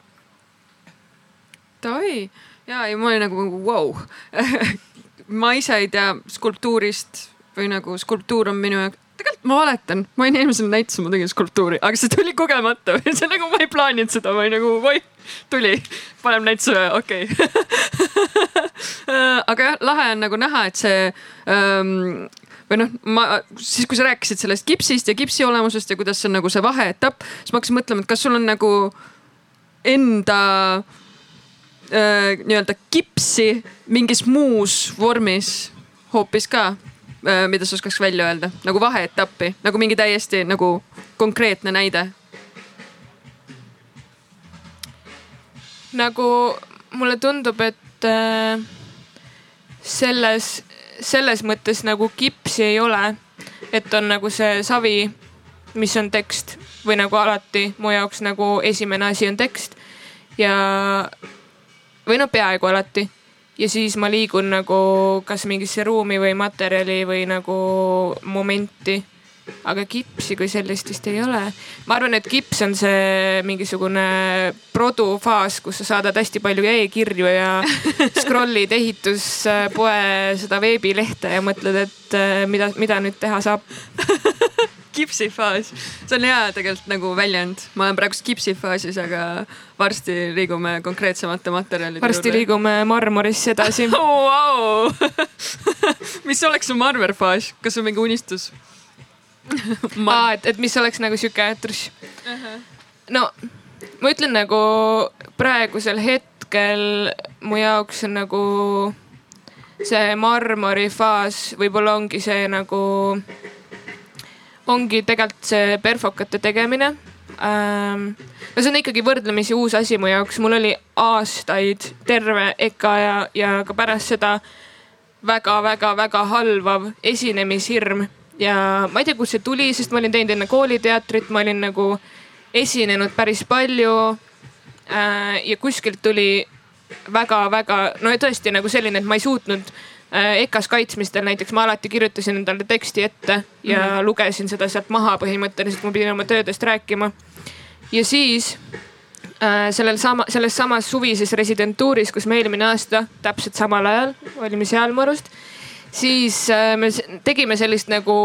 Davai ja, ja ma olin nagu vau wow. *laughs* ma ise ei tea skulptuurist või nagu skulptuur on minu jaoks, tegelikult ma valetan, ma olin eelmisel näitusel, ma tegin skulptuuri, aga see tuli kogemata *laughs* see nagu ma ei plaaninud seda, ma olin nagu oi, tuli, paneme näitusele, okei okay. *laughs* aga jah, lahe on nagu näha, et see ähm, või noh, ma siis, kui sa rääkisid sellest kipsist ja kipsi olemusest ja kuidas see on nagu see vaheetapp, siis ma hakkasin mõtlema, et kas sul on nagu enda äh, nii-öelda kipsi mingis muus vormis hoopis ka Äh, mida sa oskaks välja öelda, nagu vaheetappi, nagu mingi täiesti nagu konkreetne näide? Nagu mulle tundub, et äh, selles, selles mõttes nagu kipsi ei ole. et on nagu see savi, mis on tekst või nagu alati mu jaoks nagu esimene asi on tekst ja, või no peaaegu alati ja siis ma liigun nagu kas mingisse ruumi või materjali või nagu momenti. Aga kipsi kui sellist vist ei ole. ma arvan, et kips on see mingisugune produfaas, kus sa saadad hästi palju e-kirju ja *laughs* scroll'id ehituspoe seda veebilehte ja mõtled, et eh, mida, mida nüüd teha saab *laughs* kipsifaas, see on hea tegelikult nagu väljend, ma olen praegu kipsifaasis, aga varsti liigume konkreetsemate materjalide varsti juurde. liigume marmorisse edasi *laughs* oh,. Wow. mis oleks su marmorfaas, kas sul mingi unistus Mar? aa, et, et mis oleks nagu sihuke truss uh. -huh. no ma ütlen nagu praegusel hetkel mu jaoks on nagu see marmorifaas võib-olla ongi see nagu ongi tegelikult see perfokate tegemine ähm,. no see on ikkagi võrdlemisi uus asi mu jaoks, mul oli aastaid terve EKA ja, ja ka pärast seda väga-väga-väga halvav esinemishirm ja ma ei tea, kust see tuli, sest ma olin teinud enne kooliteatrit, ma olin nagu esinenud päris palju äh,. ja kuskilt tuli väga-väga, no tõesti nagu selline, et ma ei suutnud Äh, EKA-s kaitsmistel näiteks ma alati kirjutasin endale teksti ette ja mm -hmm. lugesin seda sealt maha põhimõtteliselt, ma pidin oma töödest rääkima. ja siis äh, sellel sama, selles samas suvises residentuuris, kus me eelmine aasta täpselt samal ajal olime seal Mõrust siis äh, me tegime sellist nagu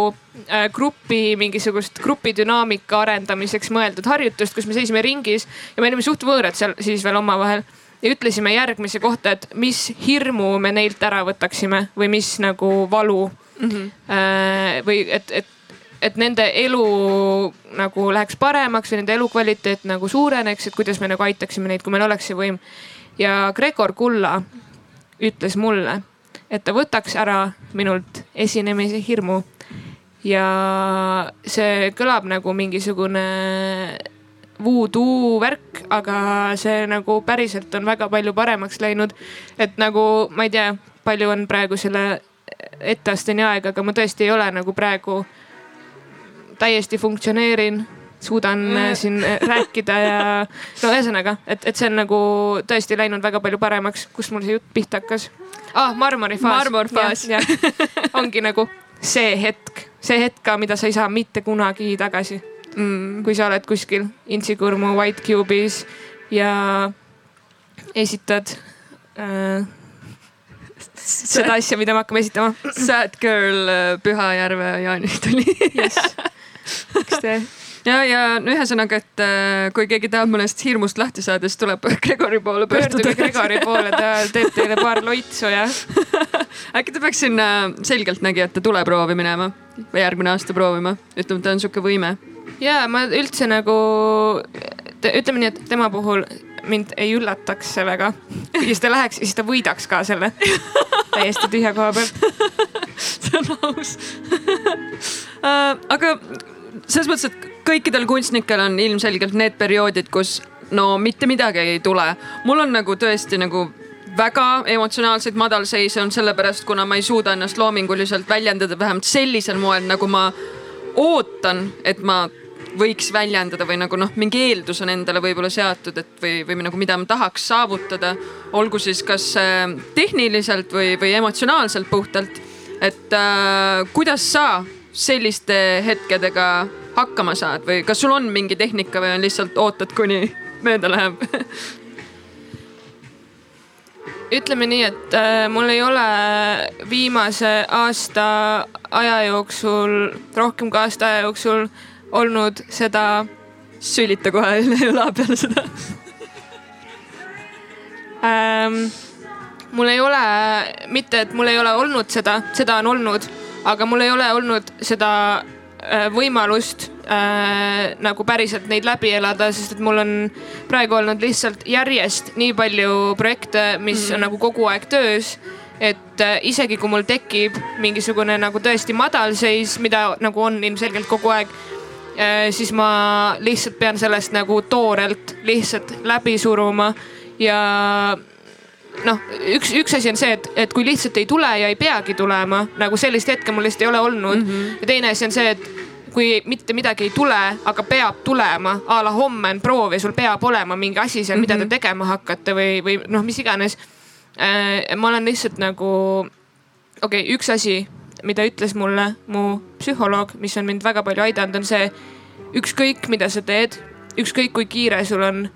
äh, grupi, mingisugust grupidünaamika arendamiseks mõeldud harjutust, kus me seisime ringis ja me olime suht võõrad seal siis veel omavahel ja ütlesime järgmise kohta, et mis hirmu me neilt ära võtaksime või mis nagu valu mm. -hmm. või et, et, et nende elu nagu läheks paremaks või nende elukvaliteet nagu suureneks, et kuidas me nagu aitaksime neid, kui meil oleks see võim. ja Gregor Kulla ütles mulle, et ta võtaks ära minult esinemise hirmu. ja see kõlab nagu mingisugune voodoo värk, aga see nagu päriselt on väga palju paremaks läinud. et nagu ma ei tea, palju on praegu selle etteasteni aega, aga ma tõesti ei ole nagu praegu täiesti funktsioneerin suudan mm. siin rääkida ja no ühesõnaga, et, et see on nagu tõesti läinud väga palju paremaks, kust mul see jutt pihta hakkas ah,. marmorifaas. marmorfaas. ongi nagu see hetk, see hetk ka, mida sa ei saa mitte kunagi tagasi mm.. kui sa oled kuskil Intsikurmu White Cube'is ja esitad äh, seda asja, mida me hakkame esitama. Sad girl Pühajärve jaanituli yes.. *laughs* eks te ja, ja ühesõnaga, et äh, kui keegi tahab mõnest hirmust lahti saada, siis tuleb *laughs* Gregori poole pöörduda. pöörduge Gregori poole, ta *laughs* teeb teile paar loitsu ja *laughs* äkki ta peaks sinna selgeltnägijate tuleproovi minema või järgmine aasta proovima, ütleme, ta on sihuke võime. ja ma üldse nagu ütleme nii, et tema puhul mind ei üllataks ja siis ta läheks siis ta võidaks ka selle täiesti tühja koha pealt. see on aus uh, aga selles mõttes, et kõikidel kunstnikel on ilmselgelt need perioodid, kus no mitte midagi ei tule. mul on nagu tõesti nagu väga emotsionaalseid madalseise on sellepärast, kuna ma ei suuda ennast loominguliselt väljendada vähemalt sellisel moel, nagu ma ootan, et ma võiks väljendada või nagu noh, mingi eeldus on endale võib-olla seatud, et või, või nagu mida ma tahaks saavutada. olgu siis kas äh, tehniliselt või, või emotsionaalselt puhtalt. et äh, kuidas sa selliste hetkedega hakkama saad või kas sul on mingi tehnika või on lihtsalt ootad, kuni mööda läheb ütleme nii, et äh, mul ei ole viimase aasta aja jooksul, rohkem kui aasta aja jooksul olnud seda. sülita kohe õla *laughs* peale seda ähm,. mul ei ole, mitte et mul ei ole olnud seda, seda on olnud, aga mul ei ole olnud seda võimalust äh, nagu päriselt neid läbi elada, sest et mul on praegu olnud lihtsalt järjest nii palju projekte, mis mm. on nagu kogu aeg töös et äh, isegi kui mul tekib mingisugune nagu tõesti madalseis, mida nagu on ilmselgelt kogu aeg äh,, siis ma lihtsalt pean sellest nagu toorelt lihtsalt läbi suruma ja noh, üks, üks asi on see, et, et kui lihtsalt ei tule ja ei peagi tulema, nagu sellist hetke mul lihtsalt ei ole olnud mm. -hmm. ja teine asi on see, et kui mitte midagi ei tule, aga peab tulema, a la homme on proov ja sul peab olema mingi asi seal mm, -hmm. mida te mhm. tegema hakkate või, või noh, mis iganes äh,. ma olen lihtsalt nagu, okei okay,, üks asi, mida ütles mulle mu psühholoog, mis on mind väga palju aidanud, on see ükskõik, mida sa teed, ükskõik kui kiire sul on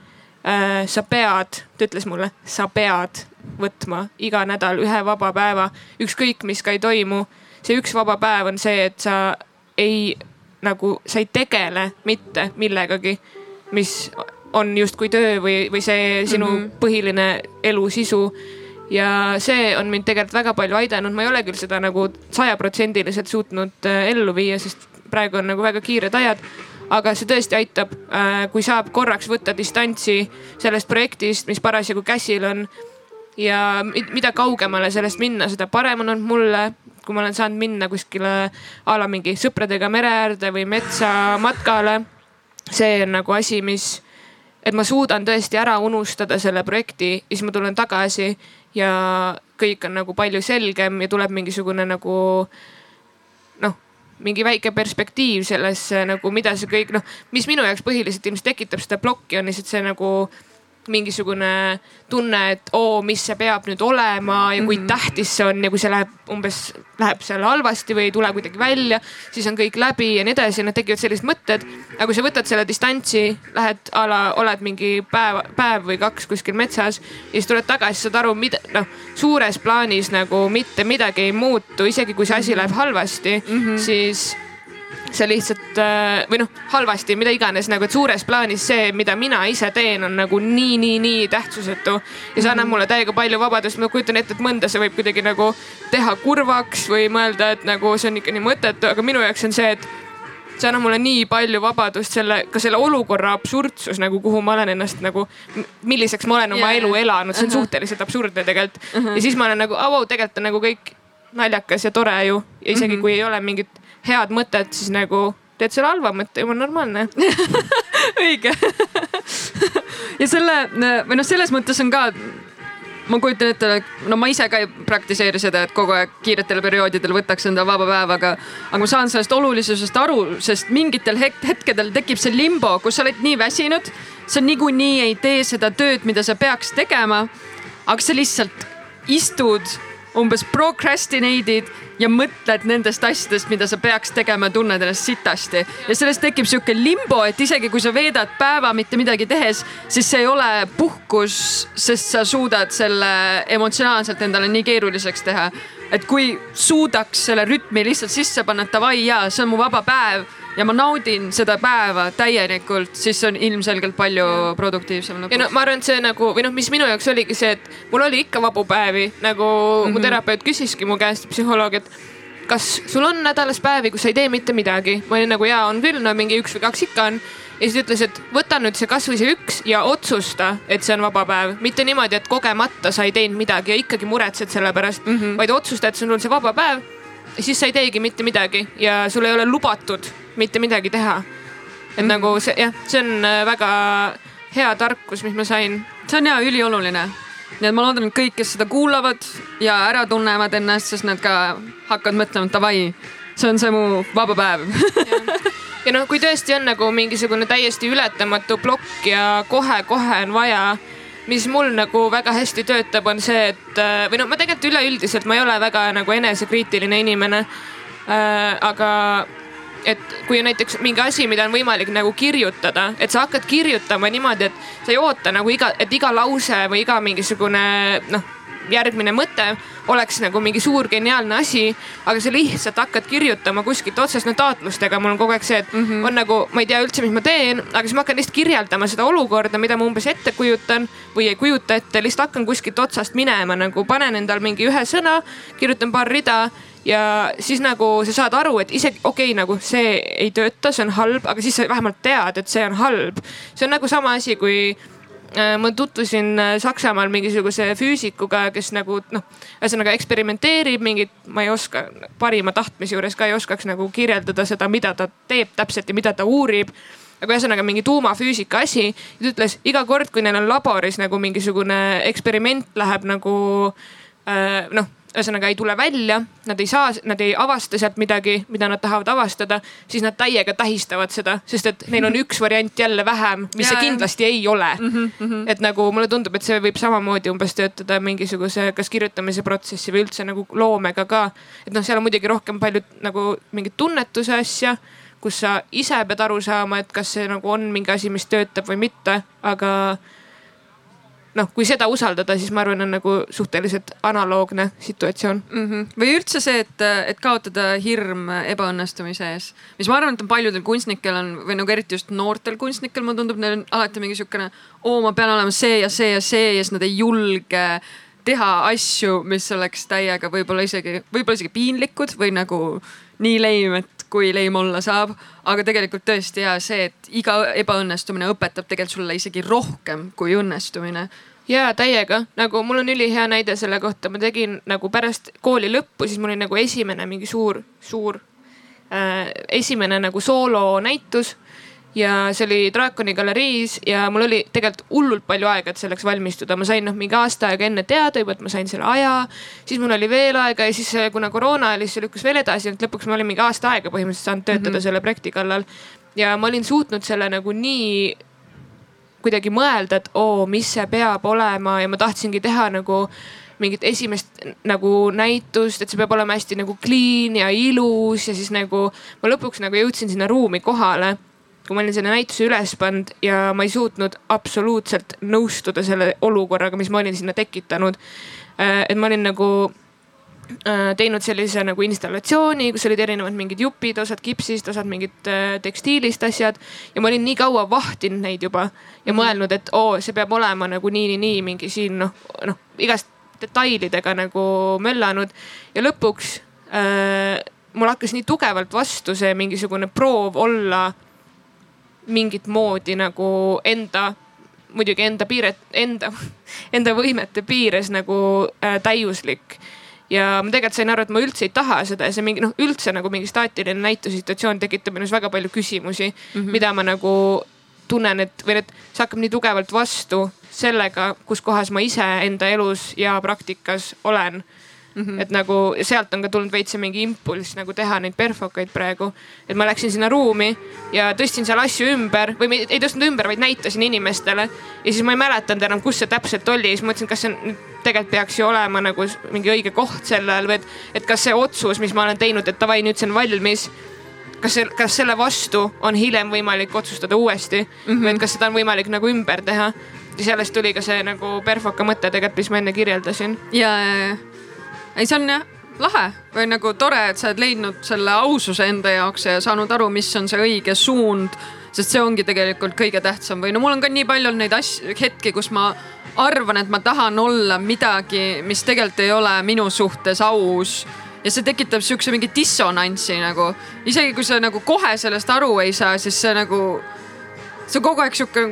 äh,. sa pead, ta ütles mulle, sa pead võtma iga nädal ühe vaba päeva, ükskõik mis ka ei toimu. see üks vaba päev on see, et sa ei nagu, sa ei tegele mitte millegagi, mis on justkui töö või, või see sinu mm -hmm. põhiline elu sisu ja see on mind tegelikult väga palju aidanud, ma ei ole küll seda nagu sajaprotsendiliselt suutnud äh, ellu viia, sest praegu on nagu väga kiired ajad aga see tõesti aitab, äh, kui saab korraks võtta distantsi sellest projektist, mis parasjagu käsil on. Ja mida kaugemale sellest minna, seda parem on olnud mulle, kui ma olen saanud minna kuskile a la mingi sõpradega mere äärde või metsamatkale. see on nagu asi, mis, et ma suudan tõesti ära unustada selle projekti ja siis ma tulen tagasi ja kõik on nagu palju selgem ja tuleb mingisugune nagu mingi väike perspektiiv sellesse nagu, mida see kõik noh, mis minu jaoks põhiliselt ilmselt tekitab seda plokki, on lihtsalt see nagu mingisugune tunne, et oo, mis see peab nüüd olema ja kui mm -hmm. tähtis see on ja kui see läheb umbes, läheb seal halvasti või ei tule kuidagi välja, siis on kõik läbi ja nii edasi, need tekivad sellised mõtted. aga kui sa võtad selle distantsi, lähed a la, oled mingi päev, päev või kaks kuskil metsas ja siis tuled tagasi, saad aru, mida noh, suures plaanis nagu mitte midagi ei muutu, isegi kui see asi läheb halvasti mm, -hmm. siis see lihtsalt äh, või noh, halvasti, mida iganes nagu, et suures plaanis see, mida mina ise teen, on nagu nii, nii, nii tähtsusetu. ja see annab mhm. mulle täiega palju vabadust, ma kujutan ette, et mõnda see võib kuidagi nagu teha kurvaks või mõelda, et nagu see on ikka nii mõttetu, aga minu jaoks on see, et see annab mulle nii palju vabadust selle, ka selle olukorra absurdsus nagu, kuhu ma olen ennast nagu, milliseks ma olen oma Yeah. elu elanud, see on Uh-huh. suhteliselt absurdne tegelikult uh. -huh. ja siis ma olen nagu, au, tegelikult on nagu kõik naljakas ja tore ju. ja isegi uh -huh. kui ei ole mingit head mõtet, siis nagu teed selle halva mõtte, jumala normaalne *laughs* õige ja selle või noh, selles mõttes on ka ma kujutan ette, no ma ise ka ei praktiseeri seda, et kogu aeg kiiretel perioodidel võtaks enda vaba päeva, aga, aga ma saan sellest olulisusest aru, sest mingitel hetk, hetkedel tekib see limbo, kus sa oled nii väsinud, sa niikuinii ei tee seda tööd, mida sa peaks tegema. aga sa lihtsalt istud umbes procrastinate'id ja mõtled nendest asjadest, mida sa peaks tegema ja tunned ennast sitasti. ja sellest tekib sihuke limbo, et isegi kui sa veedad päeva mitte midagi tehes, siis see ei ole puhkus, sest sa suudad selle emotsionaalselt endale nii keeruliseks teha. et kui suudaks selle rütmi lihtsalt sisse panna, et davai jaa, see on mu vaba päev ja ma naudin seda päeva täielikult, siis see on ilmselgelt palju produktiivsem ja no lõpuks. ma arvan, et see nagu või noh, mis minu jaoks oligi see, et mul oli ikka vabu päevi nagu mm -hmm. mu terapeut küsiski mu käest, psühholoog, et kas sul on nädalas päevi, kus sa ei tee mitte midagi. ma olin nagu jaa, on küll, no mingi üks või kaks ikka on. ja siis ta ütles, et võta nüüd see kasvõi see üks ja otsusta, et see on vaba päev, mitte niimoodi, et kogemata sa ei teinud midagi ja ikkagi muretsed selle pärast mm, -hmm. vaid otsusta, et sul on see vaba päev. Siis sa ei teegi mitte midagi ja sul ei ole lubatud mitte midagi teha. et mm nagu see jah, see on äh, väga hea tarkus, mis ma sain. see on ja ülioluline. nii et ma loodan, et kõik, kes seda kuulavad ja ära tunnevad ennast, siis nad ka hakkavad mõtlema, et davai, see on see mu vaba päev *laughs* ja noh, kui tõesti on nagu mingisugune täiesti ületamatu plokk ja kohe-kohe on vaja, mis mul nagu väga hästi töötab, on see, et äh, või noh, ma tegelikult üleüldiselt ma ei ole väga nagu enesekriitiline inimene äh,. aga et kui on näiteks mingi asi, mida on võimalik nagu kirjutada, et sa hakkad kirjutama niimoodi, et sa ei oota nagu iga, et iga lause või iga mingisugune noh, järgmine mõte oleks nagu mingi suur geniaalne asi, aga sa lihtsalt hakkad kirjutama kuskilt otsast, no taotlustega mul on kogu aeg see, et mm -hmm. on nagu, ma ei tea üldse, mis ma teen, aga siis ma hakkan lihtsalt kirjeldama seda olukorda, mida ma umbes ette kujutan või ei kujuta ette, lihtsalt hakkan kuskilt otsast minema nagu panen endal mingi ühe sõna, kirjutan paar rida ja siis nagu sa saad aru, et isegi okei okay,, nagu see ei tööta, see on halb, aga siis sa vähemalt tead, et see on halb. see on nagu sama asi, kui ma tutvusin äh, Saksamaal mingisuguse füüsikuga, kes nagu noh, ühesõnaga eksperimenteerib mingit, ma ei oska, parima tahtmise juures ka ei oskaks nagu kirjeldada seda, mida ta teeb täpselt ja mida ta uurib aga ühesõnaga mingi tuumafüüsika asi. ta ütles iga kord, kui neil on laboris nagu mingisugune eksperiment läheb nagu äh, noh ühesõnaga ei tule välja, nad ei saa, nad ei avasta sealt midagi, mida nad tahavad avastada, siis nad täiega tähistavad seda, sest et neil on üks variant jälle vähem, mis Ja, see kindlasti ei ole mm. Mhm, -hmm. et nagu mulle tundub, et see võib samamoodi umbes töötada mingisuguse, kas kirjutamise protsessi või üldse nagu loomega ka. et noh, seal on muidugi rohkem palju nagu mingit tunnetuse asja, kus sa ise pead aru saama, et kas see nagu on mingi asi, mis töötab või mitte, aga noh, kui seda usaldada, siis ma arvan, on nagu suhteliselt analoogne situatsioon mm. -hmm. või üldse see, et, et kaotada hirm ebaõnnestumise ees, mis ma arvan, et on paljudel kunstnikel on või nagu eriti just noortel kunstnikel, mulle tundub, neil on alati mingi sihukene, oo, ma pean olema see ja see ja see ja siis nad ei julge teha asju, mis oleks täiega võib-olla isegi, võib-olla isegi piinlikud või nagu nii leim, et kui leim olla saab. aga tegelikult tõesti ja see, et iga ebaõnnestumine õpetab tegelikult sulle isegi rohkem kui õnnestumine ja täiega, nagu mul on ülihea näide selle kohta, ma tegin nagu pärast kooli lõppu, siis mul oli nagu esimene mingi suur, suur äh, esimene nagu soolonäitus. Ja see oli Draakoni galeriis ja mul oli tegelikult hullult palju aega, et selleks valmistuda, ma sain noh mingi aasta aega enne teada juba, et ma sain selle aja. siis mul oli veel aega ja siis äh, kuna koroona oli, siis see lükkus veel edasi, et lõpuks ma olin mingi aasta aega põhimõtteliselt saanud töötada mm -hmm. selle projekti kallal. ja ma olin suutnud selle nagu nii kuidagi mõelda, et oo, mis see peab olema ja ma tahtsingi teha nagu mingit esimest nagu näitust, et see peab olema hästi nagu clean ja ilus ja siis nagu ma lõpuks nagu jõudsin sinna ruumi kohale. Kui ma olin selle näituse üles pannud ja ma ei suutnud absoluutselt nõustuda selle olukorraga, mis ma olin sinna tekitanud. et ma olin nagu äh, teinud sellise nagu installatsiooni, kus olid erinevad mingid jupid, osad kipsist, osad mingid äh, tekstiilist asjad. ja ma olin nii kaua vahtinud neid juba ja mõelnud, et oo, see peab olema nagu nii, nii, nii mingi siin noh, noh igast detailidega nagu möllanud. ja lõpuks äh, mul hakkas nii tugevalt vastu see mingisugune proov olla mingit moodi nagu enda, muidugi enda piiret, enda, *laughs* enda võimete piires nagu äh, täiuslik ja ma tegelikult sain aru, et ma üldse ei taha seda ja see mingi noh, üldse nagu mingi staatiline näitusituatsioon tekitab minus väga palju küsimusi mm, -hmm. mida ma nagu tunnen, et või et see hakkab nii tugevalt vastu sellega, kus kohas ma ise enda elus ja praktikas olen Mm -hmm. et nagu sealt on ka tulnud veits mingi impulss nagu teha neid perfokaid praegu. et ma läksin sinna ruumi ja tõstsin seal asju ümber või ei tõstnud ümber, vaid näitasin inimestele. ja siis ma ei mäletanud enam, kus see täpselt oli siis mõtlesin, kas see on, tegelikult peaks ju olema nagu mingi õige koht sellel või et, et kas see otsus, mis ma olen teinud, et davai, nüüd see on valmis kas see, kas selle vastu on hiljem võimalik otsustada uuesti mm -hmm. või et kas seda on võimalik nagu ümber teha. ja sellest tuli ka see nagu perfoka mõte tegelikult, mis ma enne kirjeldasin. ja, ja, ja ei, see on jah lahe või nagu tore, et sa oled leidnud selle aususe enda jaoks ja saanud aru, mis on see õige suund. sest see ongi tegelikult kõige tähtsam või no mul on ka nii palju neid asju, hetki, kus ma arvan, et ma tahan olla midagi, mis tegelikult ei ole minu suhtes aus. ja see tekitab sihukese mingi dissonantsi nagu, isegi kui sa nagu kohe sellest aru ei saa, siis see nagu, see on kogu aeg sihuke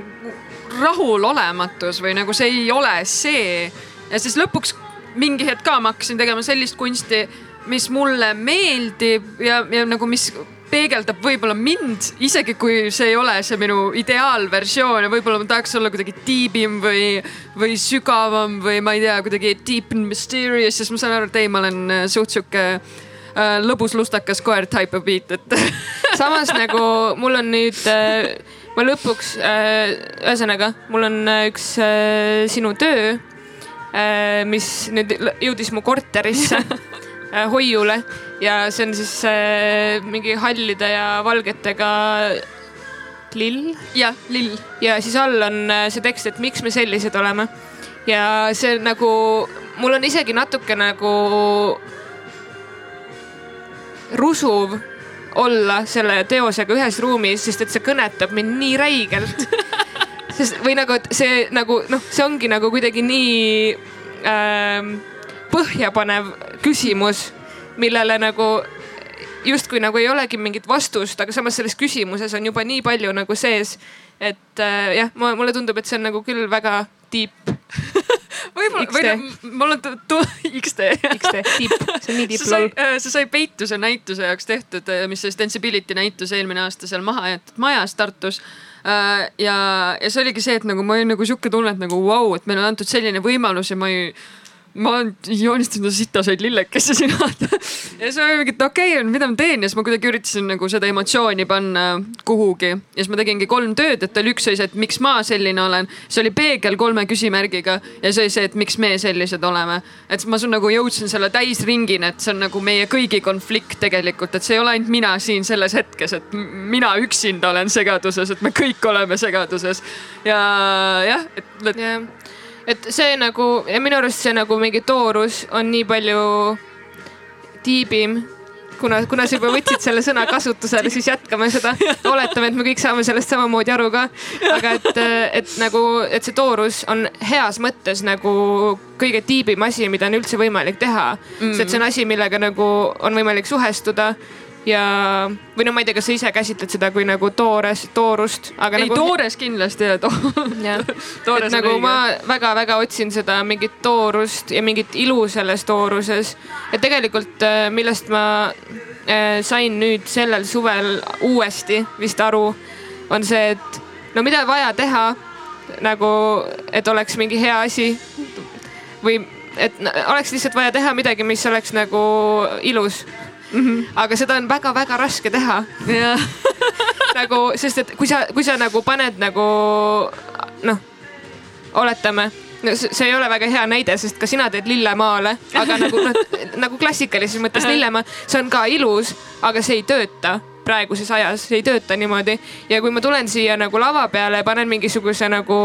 rahulolematus või nagu see ei ole see. ja siis lõpuks mingi hetk ka ma hakkasin tegema sellist kunsti, mis mulle meeldib ja, ja nagu, mis peegeldab võib-olla mind, isegi kui see ei ole see minu ideaalversioon ja võib-olla ma tahaks olla kuidagi tiibim või, või sügavam või ma ei tea, kuidagi deep and mysterious, siis ma saan aru, et ei, ma olen äh, suht sihuke äh, lõbus lustakas koer type of beat, et *laughs* samas nagu mul on nüüd äh, ma lõpuks äh,, ühesõnaga, mul on äh, üks äh, sinu töö mis nüüd jõudis mu korterisse *laughs* äh, hoiule ja see on siis äh, mingi hallide ja valgetega lill. jah, lill. ja siis all on see tekst, et miks me sellised oleme. ja see nagu, mul on isegi natuke nagu rusuv olla selle teosega ühes ruumis, sest et see kõnetab mind nii räigelt *laughs* sest või nagu, et see nagu noh, see ongi nagu kuidagi nii ähm, põhjapanev küsimus, millele nagu justkui nagu ei olegi mingit vastust, aga samas selles küsimuses on juba nii palju nagu sees. et äh, jah, mulle tundub, et see on nagu küll väga deep võib-olla, *laughs* või mul on XD. *laughs* XD, deep, see on nii deep *laughs* lol. See sai Peituse näituse jaoks tehtud, äh, mis see Stensibility näitus eelmine aasta seal maha jäetud majas Tartus ja, ja see oligi see, et nagu ma olin nagu sihuke tunne, et nagu vau wow,, et meile on antud selline võimalus ja ma ei ma joonistasin sitasaid lillekesi sinna ja siis ma mingi, et okei okay,, mida ma teen? Ja siis ma kuidagi üritasin nagu seda emotsiooni panna kuhugi. ja siis ma tegingi kolm tööd, et oli üks oli see, et miks ma selline olen, siis oli peegel kolme küsimärgiga ja siis oli see, et miks me sellised oleme. et ma nagu jõudsin selle täisringini, et see on nagu meie kõigi konflikt tegelikult, et see ei ole ainult mina siin selles hetkes, et mina üksinda olen segaduses, et me kõik oleme segaduses. Ja jah, et, et yeah et see nagu ja minu arust see nagu mingi toorus on nii palju tiibim kuna, kuna sa juba võtsid selle sõna kasutusele, siis jätkame seda. oletame, et me kõik saame sellest samamoodi aru ka. aga et, et nagu, et see toorus on heas mõttes nagu kõige tiibim asi, mida on üldse võimalik teha mm.. sest et see on asi, millega nagu on võimalik suhestuda ja, või no ma ei tea, kas sa ise käsitled seda kui nagu toores, toorust, aga. ei nagu... toores kindlasti to... jah, *laughs* et nagu õige. ma väga-väga otsin seda mingit toorust ja mingit ilu selles tooruses. et tegelikult, äh, millest ma äh, sain nüüd sellel suvel uuesti vist aru, on see, et no mida vaja teha nagu, et oleks mingi hea asi või et oleks lihtsalt vaja teha midagi, mis oleks nagu ilus mm. -hmm. aga seda on väga-väga raske teha *laughs* nagu, sest et kui sa, kui sa nagu paned nagu noh, oletame no see ei ole väga hea näide, sest ka sina teed lillemaale, aga nagu noh, nagu klassikalises mõttes lillemaa, see on ka ilus, aga see ei tööta praeguses ajas, ei tööta niimoodi. ja kui ma tulen siia nagu lava peale, panen mingisuguse nagu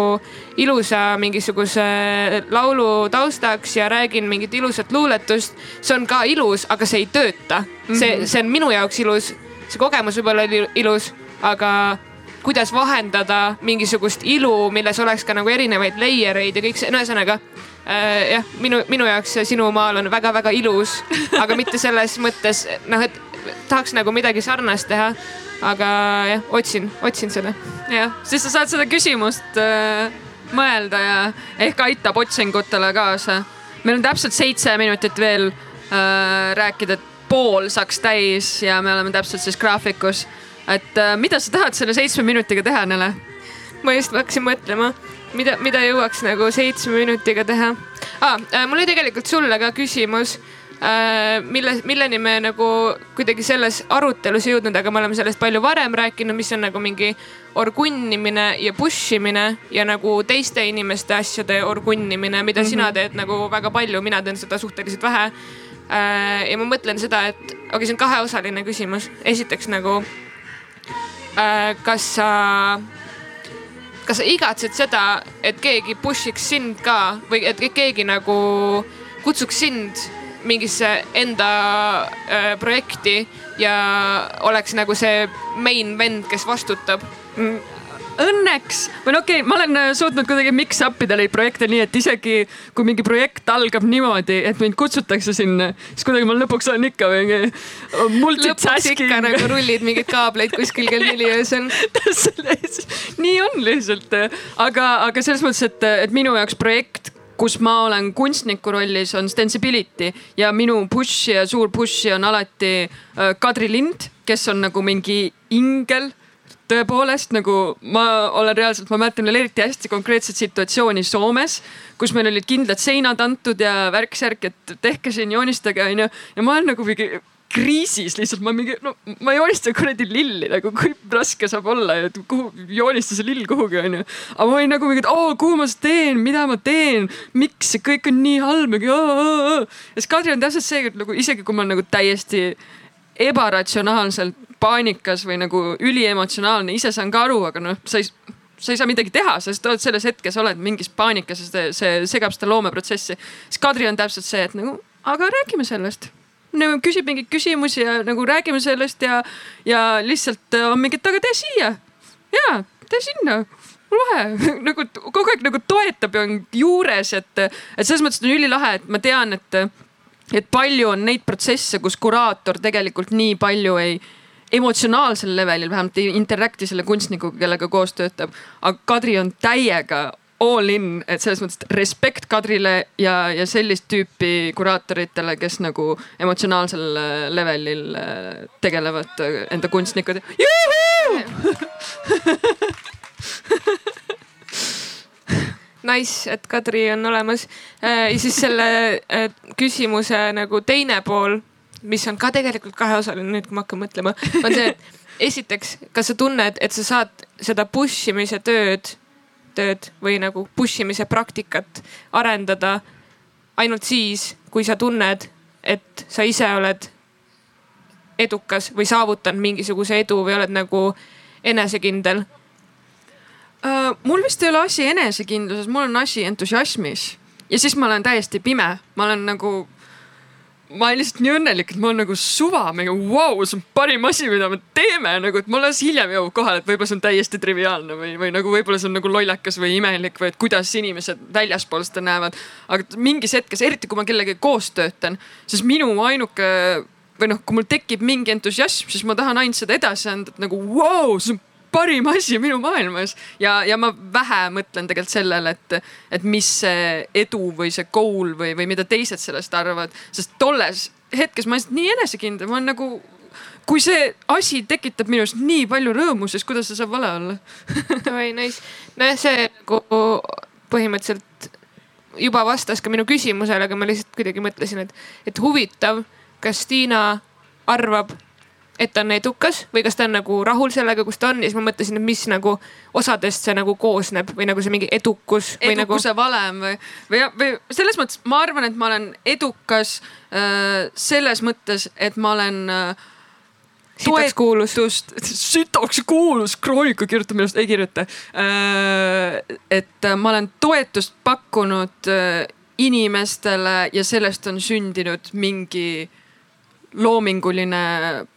ilusa mingisuguse laulu taustaks ja räägin mingit ilusat luuletust, see on ka ilus, aga see ei tööta. see, mhm. see on minu jaoks ilus, see kogemus võib-olla oli ilus, aga kuidas vahendada mingisugust ilu, milles oleks ka nagu erinevaid layer eid ja kõik see, no ühesõnaga äh, jah, minu, minu jaoks sinu maal on väga-väga ilus, aga mitte selles mõttes noh, et tahaks nagu midagi sarnast teha. aga jah, otsin, otsin seda. jah, siis sa saad seda küsimust äh, mõelda ja ehk aitab otsingutele kaasa. meil on täpselt seitse minutit veel äh, rääkida, et pool saaks täis ja me oleme täpselt siis graafikus. et äh, mida sa tahad selle seitsme minutiga teha, Nele? ma just hakkasin mõtlema, mida, mida jõuaks nagu seitsme minutiga teha ah,. mul oli tegelikult sulle ka küsimus Äh, mille, milleni me nagu kuidagi selles arutelus jõudnud, aga me oleme sellest palju varem rääkinud, mis on nagu mingi orgunnimine ja push imine ja nagu teiste inimeste asjade orgunnimine, mida mm -hmm. sina teed nagu väga palju, mina teen seda suhteliselt vähe. Äh, ja ma mõtlen seda, et okei okay,, see on kaheosaline küsimus. esiteks nagu, äh, kas sa kas sa igatsed seda, et keegi push'iks sind ka või et keegi nagu kutsuks sind mingisse enda äh, projekti ja oleks nagu see main vend, kes vastutab. Mm õnneks või no okei okay,, ma olen äh, suutnud kuidagi mix up ida neid projekte nii, et isegi kui mingi projekt algab niimoodi, et mind kutsutakse sinna, siis kuidagi ma lõpuks olen ikka mingi lõpuks ikka nagu rullid mingeid kaableid kuskil kell neli öösel. *laughs* Nii on lihtsalt, aga, aga selles mõttes, et, et minu jaoks projekt kus ma olen kunstniku rollis, on Stensibility ja minu push'i ja suur push'i on alati äh, Kadri Lind, kes on nagu mingi ingel tõepoolest nagu ma olen reaalselt, ma mäletan veel eriti hästi konkreetset situatsiooni Soomes, kus meil olid kindlad seinad antud ja värk-särk, et tehke siin, joonistage onju. ja ma olen nagu mingi kriisis lihtsalt ma mingi, no ma joonistan kuradi lilli nagu, kui raske saab olla ja kuhu joonista see lill kuhugi onju. aga ma olin nagu mingi, et oo, kuhu ma seda teen, mida ma teen, miks see kõik on nii halb, mingi. ja siis Kadri on täpselt see, et nagu isegi kui ma olen nagu täiesti ebaratsionaalselt paanikas või nagu üliemotsionaalne, ise saan ka aru, aga noh, sa ei sa ei saa midagi teha, sest oled selles hetkes, oled mingis paanikas ja see, see segab seda loomeprotsessi. siis Kadri on täpselt see, et nagu, aga räägime sellest nagu küsib mingeid küsimusi ja nagu räägime sellest ja, ja lihtsalt on mingi, et aga tee siia. ja tee sinna lahe *laughs* nagu kogu aeg nagu toetab ja on juures, et, et selles mõttes on ülilahe, et ma tean, et, et palju on neid protsesse, kus kuraator tegelikult nii palju ei emotsionaalsel levelil vähemalt ei interact'i selle kunstnikuga, kellega koos töötab. aga Kadri on täiega all in, et selles mõttes respekt Kadrile ja, ja sellist tüüpi kuraatoritele, kes nagu emotsionaalsel äh, levelil äh, tegelevad äh, enda kunstnikud. *laughs* Nice, et Kadri on olemas. ja siis selle küsimuse nagu teine pool, mis on ka tegelikult kaheosaline, nüüd kui ma hakkan mõtlema, on see, et esiteks, kas sa tunned, et sa saad seda push imise tööd tööd või nagu push imise praktikat arendada ainult siis, kui sa tunned, et sa ise oled edukas või saavutanud mingisuguse edu või oled nagu enesekindel uh,? mul vist ei ole asi enesekindluses, mul on asi entusiasmis ja siis ma olen täiesti pime, ma olen nagu ma olen lihtsalt nii õnnelik, et mul nagu suva, nagu vau wow,, see on parim asi, mida me teeme nagu, et mul alles hiljem jõuab kohale, et võib-olla see on täiesti triviaalne või, või nagu võib-olla see on nagu lollakas või imelik või et kuidas inimesed väljaspool seda näevad. aga mingis hetkes, eriti kui ma kellegagi koos töötan, siis minu ainuke või noh, kui mul tekib mingi entusiasm, siis ma tahan ainult seda edasi anda, et nagu vau wow,, see on parim asi minu maailmas. Ja, ja ma vähe mõtlen tegelikult sellele, et, et mis see edu või see goal või, või mida teised sellest arvavad, sest tolles hetkes ma olen nii enesekindel, ma olen nagu kui see asi tekitab minus nii palju rõõmu, siis kuidas see saab vale olla? *laughs* Oi, nice. nojah, see nagu põhimõtteliselt juba vastas ka minu küsimusele, aga ma lihtsalt kuidagi mõtlesin, et, et huvitav, kas Tiina arvab, et ta on edukas või kas ta on nagu rahul sellega, kus ta on ja siis ma mõtlesin, et mis nagu osadest see nagu koosneb või nagu see mingi edukus. edukuse nagu... valem või, või, või selles mõttes ma arvan, et ma olen edukas äh, selles mõttes, et ma olen äh, sitaks kuulus. sitaks kuulus, Kroonika kirjutab minust, ei kirjuta äh,. et äh, ma olen toetust pakkunud äh, inimestele ja sellest on sündinud mingi loominguline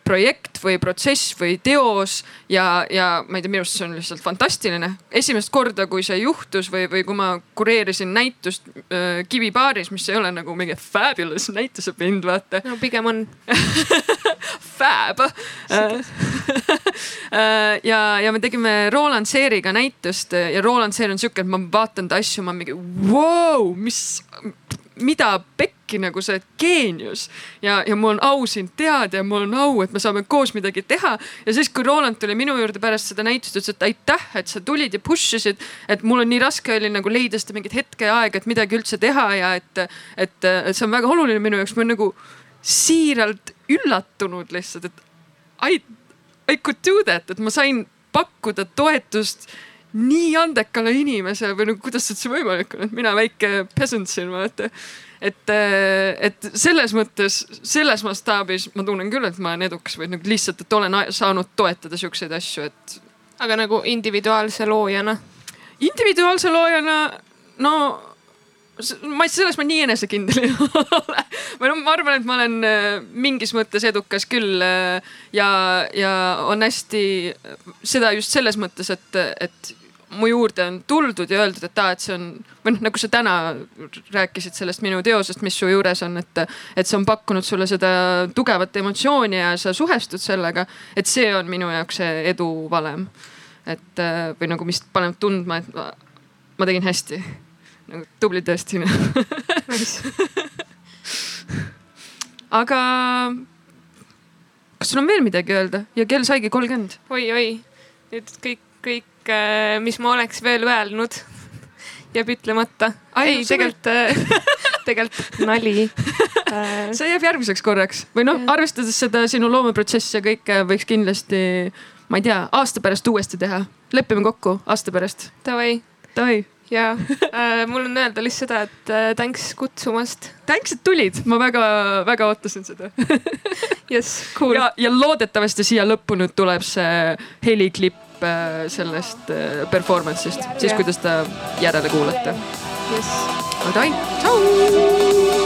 projekt või protsess või teos ja, ja ma ei tea, minu arust see on lihtsalt fantastiline. esimest korda, kui see juhtus või, või kui ma kureerisin näitust äh, Kivibaaris, mis ei ole nagu mingi fabulous näitusepind, vaata. no pigem on *laughs* fab *laughs* ja, ja me tegime Roland Seeriga näitust ja Roland Seer on sihuke, et ma vaatan ta asju, ma mingi vau, mis mida pekki nagu sa oled geenius ja, ja mul on au sind teada ja mul on au, et me saame koos midagi teha. ja siis, kui Roland tuli minu juurde pärast seda näitust, ütles, et aitäh, et sa tulid ja push isid, et mul on nii raske oli nagu leida seda mingit hetke ja aega, et midagi üldse teha ja et, et, et see on väga oluline minu jaoks, ma olen nagu siiralt üllatunud lihtsalt, et I, I could do that, et ma sain pakkuda toetust nii andekale inimesele või nagu kuidas üldse võimalik on, et mina väike peasant siin vaata. Et, et selles mõttes, selles mastaabis ma tunnen küll, et ma olen edukas või nagu lihtsalt, et olen saanud toetada siukseid asju, et. aga nagu individuaalse loojana? individuaalse loojana, no ma selles ma nii enesekindel ei *laughs* ole. või noh, ma arvan, et ma olen äh, mingis mõttes edukas küll äh, ja, ja on hästi seda just selles mõttes, et, et mu juurde on tuldud ja öeldud, et aa, et see on või noh, nagu sa täna rääkisid sellest minu teosest, mis su juures on, et, et see on pakkunud sulle seda tugevat emotsiooni ja sa suhestud sellega. et see on minu jaoks see edu valem. et või nagu, mis paneb tundma, et ma, ma tegin hästi. nagu tubli tõesti *laughs* aga kas sul on veel midagi öelda ja kell saigi kolmkümmend oi,? oi-oi, nüüd kõik, kõik kõik, äh, mis ma oleks veel öelnud, jääb ütlemata. ei, tegelikult, äh, *laughs* tegelikult nali äh, see jääb järgmiseks korraks või noh, arvestades seda sinu loomeprotsessi ja kõike võiks kindlasti, ma ei tea, aasta pärast uuesti teha. lepime kokku aasta pärast. Davai. Davai ja äh, mul on öelda lihtsalt seda, et äh, thanks kutsumast. Thanks, et tulid, ma väga-väga ootasin seda *laughs* jess, cool. ja, ja loodetavasti siia lõppu nüüd tuleb see heliklipp Äh, sellest äh, performance'ist, siis kui te seda järele kuulate. Yes.. aga davai, tšau.